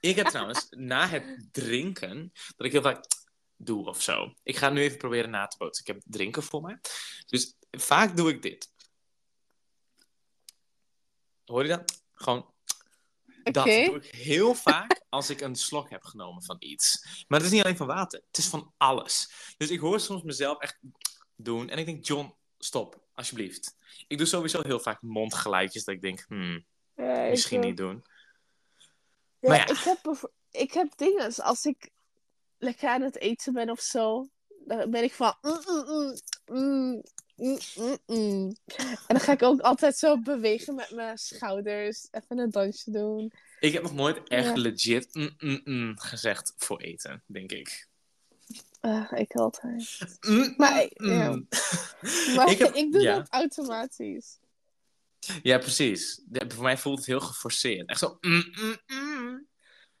Ik heb trouwens, na het drinken, dat ik heel vaak doe of zo. Ik ga nu even proberen na te bootsen. Ik heb drinken voor mij. Dus vaak doe ik dit. Hoor je dat? Gewoon. Dat doe ik heel vaak als ik een slok heb genomen van iets. Maar het is niet alleen van water. Het is van alles. Dus ik hoor soms mezelf echt doen. En ik denk, John, stop, alsjeblieft. Ik doe sowieso heel vaak mondgeluidjes dat ik denk, hmm, Ja, ik, misschien niet doen. ja, Maar ja. Ik heb, ik heb dingen, als ik lekker aan het eten ben of zo, dan ben ik van. mm, mm, mm, mm, mm, mm. En dan ga ik ook altijd zo bewegen met mijn schouders, even een dansje doen. Ik heb nog nooit echt Ja. legit gezegd voor eten, denk ik. Ah, ik altijd. Maar ik- ja. Maar Ik doe ja. dat automatisch. Ja, precies. Voor mij voelt het heel geforceerd. Echt zo.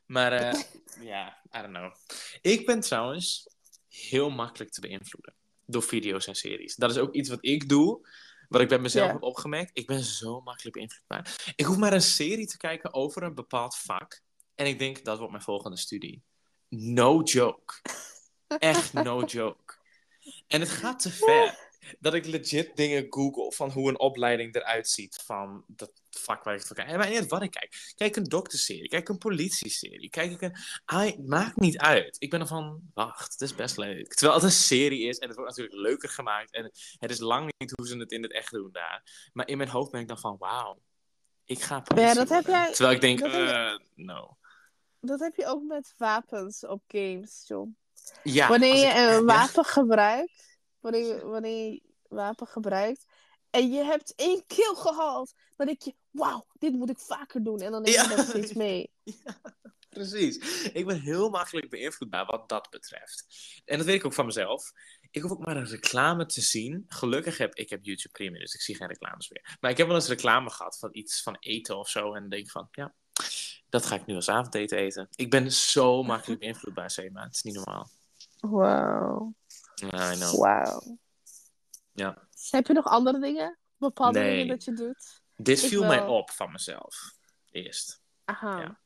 Maar eh, ja, I don't know. Ik ben trouwens heel makkelijk te beïnvloeden door video's en series. Dat is ook iets wat ik doe, wat ik bij mezelf heb opgemerkt. Ik ben zo makkelijk beïnvloedbaar. Ik hoef maar een serie te kijken over een bepaald vak. En ik denk, dat wordt mijn volgende studie. No joke. Echt no joke. En het gaat te ver. Dat ik legit dingen google van hoe een opleiding eruit ziet van dat vak waar ik het voor kijk. En maar niet wat ik kijk. Kijk een dokterserie, kijk een politieserie, kijk ik een... Ah, maakt niet uit. Ik ben ervan, wacht, het is best leuk. Terwijl het een serie is en het wordt natuurlijk leuker gemaakt. En het is lang niet hoe ze het in het echt doen daar. Maar in mijn hoofd ben ik dan van, wauw, ik ga Ja, dat heb jij- Terwijl ik denk, dat heb je- eh, no. Dat heb je ook met wapens op games, John. Ja, wanneer je ik- een wapen gebruikt, wanneer, wanneer wapen gebruikt, en je hebt één kill gehaald, dan denk je, wauw, dit moet ik vaker doen. En dan neem je Ja. dat steeds mee. Precies. Ik ben heel makkelijk beïnvloedbaar wat dat betreft. En dat weet ik ook van mezelf. Ik hoef ook maar een reclame te zien. Gelukkig heb ik heb YouTube Premium, dus ik zie geen reclames meer. Maar ik heb wel eens reclame gehad van iets van eten of zo. En dan denk ik van, ja, dat ga ik nu als avondeten eten. Ik ben zo makkelijk beïnvloedbaar, Sema. Het is niet normaal. Wauw. Ja, I know. Wauw. Ja. Heb je nog andere dingen? Bepaalde Nee. dingen dat je doet? Dit Ik viel mij op van mezelf. Eerst. Aha. Ja.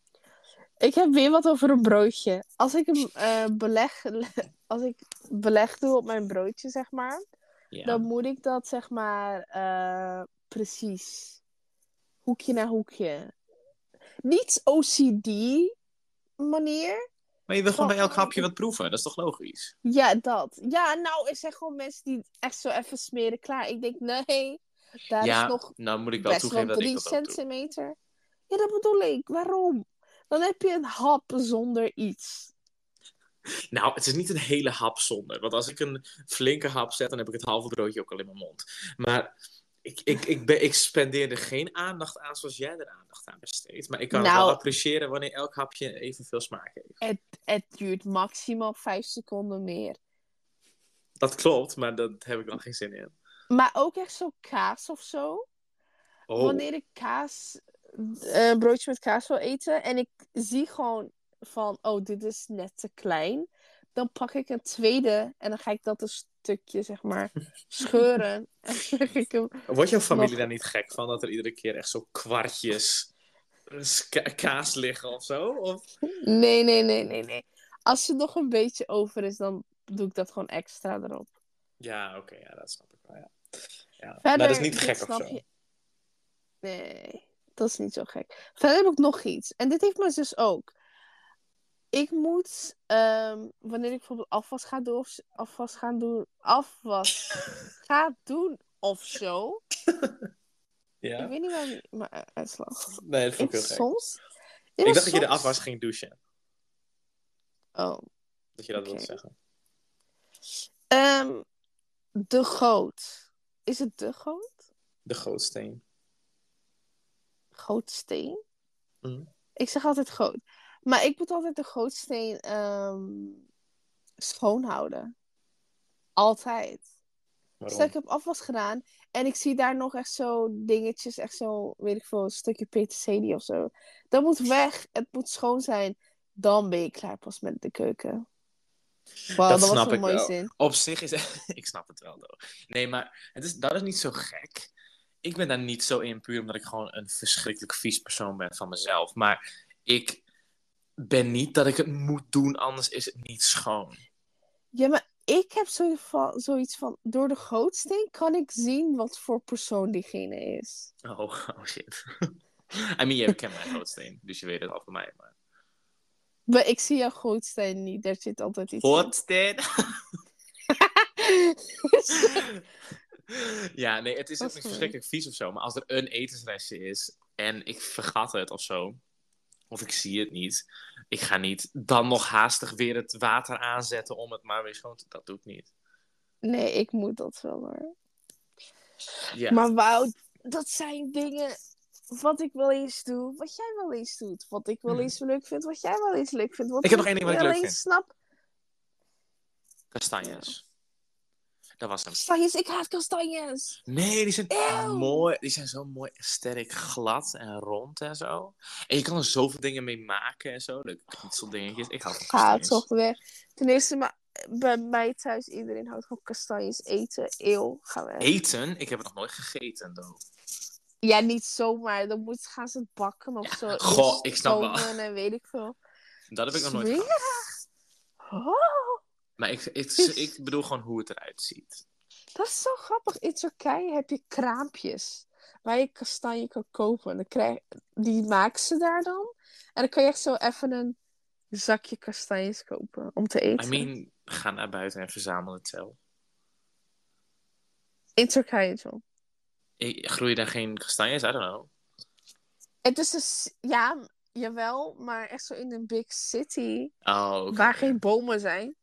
Ik heb weer wat over een broodje. Als ik een eh, beleg, als ik beleg doe op mijn broodje, zeg maar, Ja. dan moet ik dat zeg maar eh, precies. Hoekje naar hoekje. Niet OCD manier. Maar je wil gewoon bij elk hapje wat proeven. Dat is toch logisch? Ja, dat. Ja, nou, er zijn gewoon mensen die echt zo even smeren klaar. Ik denk, nee, daar ja, is nog nou moet ik wel best wel toegeven dat ik drie centimeter. Ja, dat bedoel ik. Waarom? Dan heb je een hap zonder iets. Nou, het is niet een hele hap zonder. Want als ik een flinke hap zet, dan heb ik het halve broodje ook al in mijn mond. Maar ik, ik, ik, ben, ik spendeer er geen aandacht aan zoals jij er aandacht aan besteedt. Maar ik kan het Nou- wel appreciëren wanneer elk hapje evenveel smaak heeft. Het, het duurt maximaal vijf seconden meer. Dat klopt, maar daar heb ik dan geen zin in. Maar ook echt zo kaas of zo. Oh, Wanneer ik kaas, eh, een broodje met kaas wil eten en ik zie gewoon van, oh, dit is net te klein, dan pak ik een tweede en dan ga ik dat een stukje, zeg maar, scheuren. En leg ik hem. Wordt jouw familie nog- daar niet gek van dat er iedere keer echt zo kwartjes ka- kaas liggen of zo? Of... Nee, nee, nee, nee, nee. Als er nog een beetje over is, dan doe ik dat gewoon extra erop. Ja, oké, ja, dat snap ik wel. Ja. Ja. Verder, maar dat is niet gek of zo. je- Nee, dat is niet zo gek. Verder heb ik nog iets. En dit heeft mijn zus ook. Ik moet, ehm, wanneer ik bijvoorbeeld afwas ga doen, of, afwas gaan doen, afwas ga doen of zo. Ja? Ik weet niet waar mijn- uitslag. Nee, dat vond Ik ik heel gek. soms. Ik dacht dat je de afwas ging douchen. Oh. Dat je dat Oké. wilde zeggen. Ehm, de goot. Is het de goot? De gootsteen. Gootsteen? Mhm. Ik zeg altijd goot. Maar ik moet altijd de gootsteen ehm schoonhouden. Altijd. Waarom? Stel ik heb afwas gedaan en ik zie daar nog echt zo dingetjes, echt zo, weet ik veel, een stukje peterselie of zo. Dat moet weg, het moet schoon zijn. Dan ben je klaar pas met de keuken. Wow, Dat dat, snap was ik mooie wel. zin. Op zich is ik snap het wel, though. Nee, maar het is, dat is niet zo gek. Ik ben daar niet zo in, puur omdat ik gewoon een verschrikkelijk vies persoon ben van mezelf. Maar ik ben niet dat ik het moet doen, anders is het niet schoon. Ja, maar ik heb zo van, zoiets van, door de gootsteen kan ik zien wat voor persoon diegene is. Oh, oh shit. I mean, je kent mijn gootsteen, dus je weet het al van mij. Maar... Maar ik zie jouw gootsteen niet, daar zit altijd iets. Gootsteen? ja, nee, het is niet goed. verschrikkelijk vies of zo. Maar als er een etensrestje is en ik vergat het of zo, of ik zie het niet, ik ga niet dan nog haastig weer het water aanzetten om het maar weer schoon te... Dat doe ik niet. Nee, ik moet dat wel hoor. Ja. Maar wauw, dat zijn dingen wat ik wel eens doe, wat jij wel eens doet. Wat ik wel Mhm. eens leuk vind, wat jij wel eens leuk vindt. Wat Ik heb nog één ding wat ik leuk vind. snap. Kastanjes. Dat was hem. Kastanjes, ik haat kastanjes. Nee, die zijn Eeuw. mooi. Die zijn zo mooi sterk glad en rond en zo. En je kan er zoveel dingen mee maken en zo. De knutseldingetjes. Ik hou van Ga kastanjes. toch weg. Ten eerste, maar bij mij thuis, iedereen houdt van kastanjes eten. Eeuw, ga weg. Eten? Ik heb het nog nooit gegeten, though. Ja, niet zomaar. Dan moet, gaan ze het bakken of zo. Goh, ik snap wel. En weet ik veel. Dat heb ik nog nooit gehad. Oh, Maar ik, ik, ik bedoel gewoon hoe het eruit ziet. dat is zo grappig. In Turkije heb je kraampjes waar je kastanje kan kopen. Dan krijg, die maken ze daar dan. En dan kan je echt zo even een zakje kastanjes kopen om te eten. I mean, ga naar buiten en verzamel het zelf. In Turkije, John. Ik- Groeien daar geen kastanjes? I don't know. Het is dus, ja, jawel, maar echt zo in een big city Oh, waar geen bomen zijn.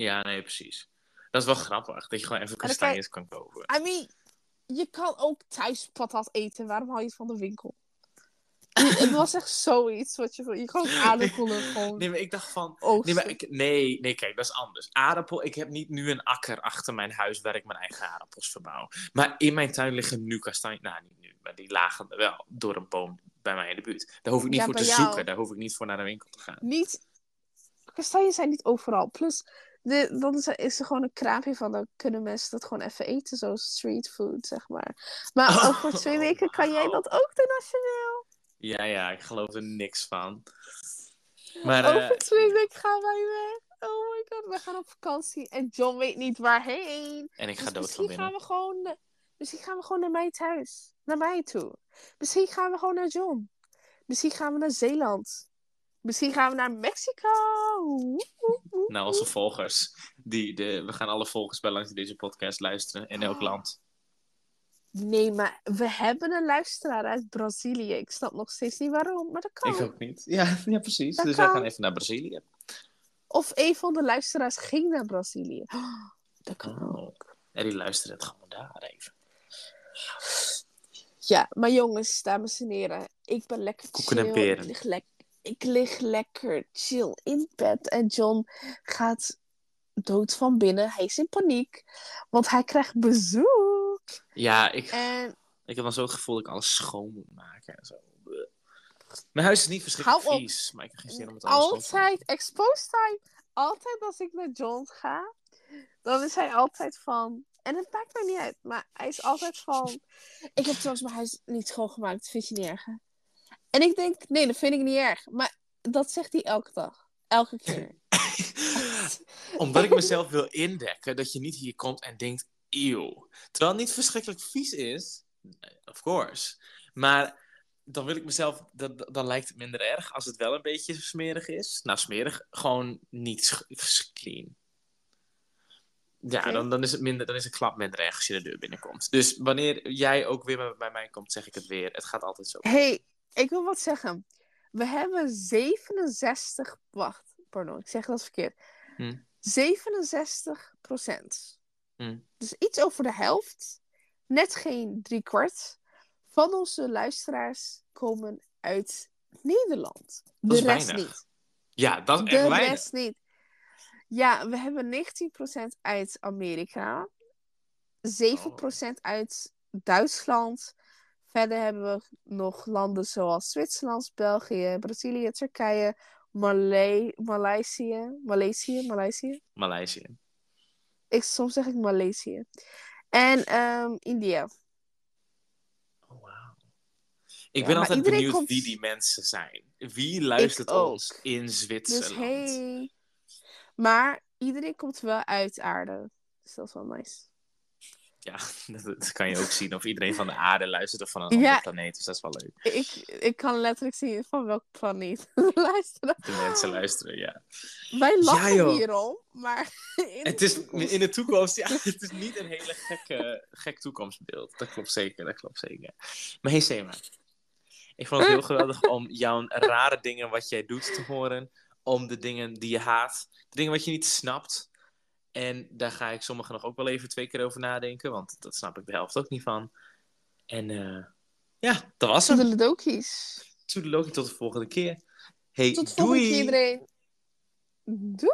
Ja, nee, precies. Dat is wel grappig, dat je gewoon even kastanjes kan kopen. I mean, je kan ook thuis patat eten. Waarom haal je het van de winkel? het was echt zoiets wat je, je ook aardappelen gewoon Nee, maar ik dacht van... Nee, maar ik, nee, nee, kijk, dat is anders. Aardappel, ik heb niet nu een akker achter mijn huis waar ik mijn eigen aardappels verbouw. Maar in mijn tuin liggen nu kastanjes. Nou, niet nu, maar die lagen wel door een boom bij mij in de buurt. Daar hoef ik niet Ja, voor te jou. zoeken. Daar hoef ik niet voor naar de winkel te gaan. Niet, kastanjes zijn niet overal. Plus, de, dan is er, is er gewoon een kraampje van, dan kunnen mensen dat gewoon even eten, zo street food, zeg maar. Maar Oh, over twee weken kan jij dat ook doen nationaal. Ja, ja, ik geloof er niks van. Maar, eh, Over twee weken gaan wij weg. Oh my god, we gaan op vakantie. En John weet niet waarheen. En ik ga Dus dood van misschien binnen. gaan we gewoon... Misschien gaan we gewoon naar mijn thuis. Naar mij toe. Misschien gaan we gewoon naar John. Misschien gaan we naar Zeeland. Misschien gaan we naar Mexico. Nou, onze volgers. Die, de, we gaan alle volgers bij langs die deze podcast luisteren. In elk Oh. land. Nee, maar we hebben een luisteraar uit Brazilië. Ik snap nog steeds niet waarom, maar dat kan. Ik ook niet. Ja, ja precies. Dat dus wij gaan even naar Brazilië. Of een van de luisteraars ging naar Brazilië. Oh, dat kan ook. Oh. En die luisteren het gewoon daar even. Ja, maar jongens, dames en heren. Ik ben lekker Koeken chill. en peren. Ik lig, lek- ik lig lekker chill in bed. En John gaat dood van binnen. Hij is in paniek. Want hij krijgt bezoek. Ja, ik, En ik heb dan zo het gevoel dat ik alles schoon moet maken. En zo. Mijn huis is niet verschrikkelijk Hou op. vies. Maar ik heb geen zin om het alles altijd, expose time. Altijd als ik naar John ga, dan is hij altijd van. En het maakt mij niet uit, maar hij is altijd van. Ik heb trouwens mijn huis niet schoongemaakt, vind je niet erg? Hè?" En ik denk, nee, dat vind ik niet erg. Maar dat zegt hij elke dag. Elke keer. Omdat ik mezelf wil indekken dat je niet hier komt en denkt, eeuw. Terwijl het niet verschrikkelijk vies is, of course. Maar dan wil ik mezelf, dan, dan lijkt het minder erg als het wel een beetje smerig is. Nou, smerig, gewoon niet clean. Ja, dan, dan is het minder, dan is een klap minder erg als je de deur binnenkomt. Dus wanneer jij ook weer bij- bij mij komt, zeg ik het weer. Het gaat altijd zo. hey, ik wil wat zeggen. We hebben 67. Wacht, pardon, ik zeg dat verkeerd. Hm. 67 procent. Hm. Dus iets over de helft, net geen driekwart, van onze luisteraars komen uit Nederland. De Dat rest weinig. niet. Ja, dat is echt De weinig. rest niet. Ja, we hebben 19% uit Amerika, 7% uit Duitsland. Verder hebben we nog landen zoals Zwitserland, België, Brazilië, Turkije, Malay, Maleisië, Maleisië, Maleisië. Maleisië. Ik, soms zeg ik Maleisië. En ehm, India. Oh. Ik Ja, ben altijd benieuwd komt- wie die mensen zijn. Wie luistert ons in Zwitserland? Dus hey. Maar iedereen komt wel uit aarde. Dus dat is wel nice. Ja, dat, kan je ook zien. Of iedereen van de aarde luistert of van een Ja. andere planeet. Dus dat is wel leuk. Ik, ik kan letterlijk zien van welk planeet luisteren. De mensen luisteren, ja. Wij lachen joh. hierom, maar in Het de is toekomst- in de toekomst, ja, het is niet een hele gekke, gek toekomstbeeld. Dat klopt zeker, dat klopt zeker. Maar hey Sema, ik vond het heel geweldig om jouw rare dingen wat jij doet te horen. Om de dingen die je haat, de dingen wat je niet snapt. En daar ga ik sommige nog ook wel even twee keer over nadenken, want dat snap ik de helft ook niet van. En eh, ja, dat was hem. Toedeledokies. Toedeledokie, tot de volgende keer. Hey, Tot volgende doei! keer iedereen. Doei!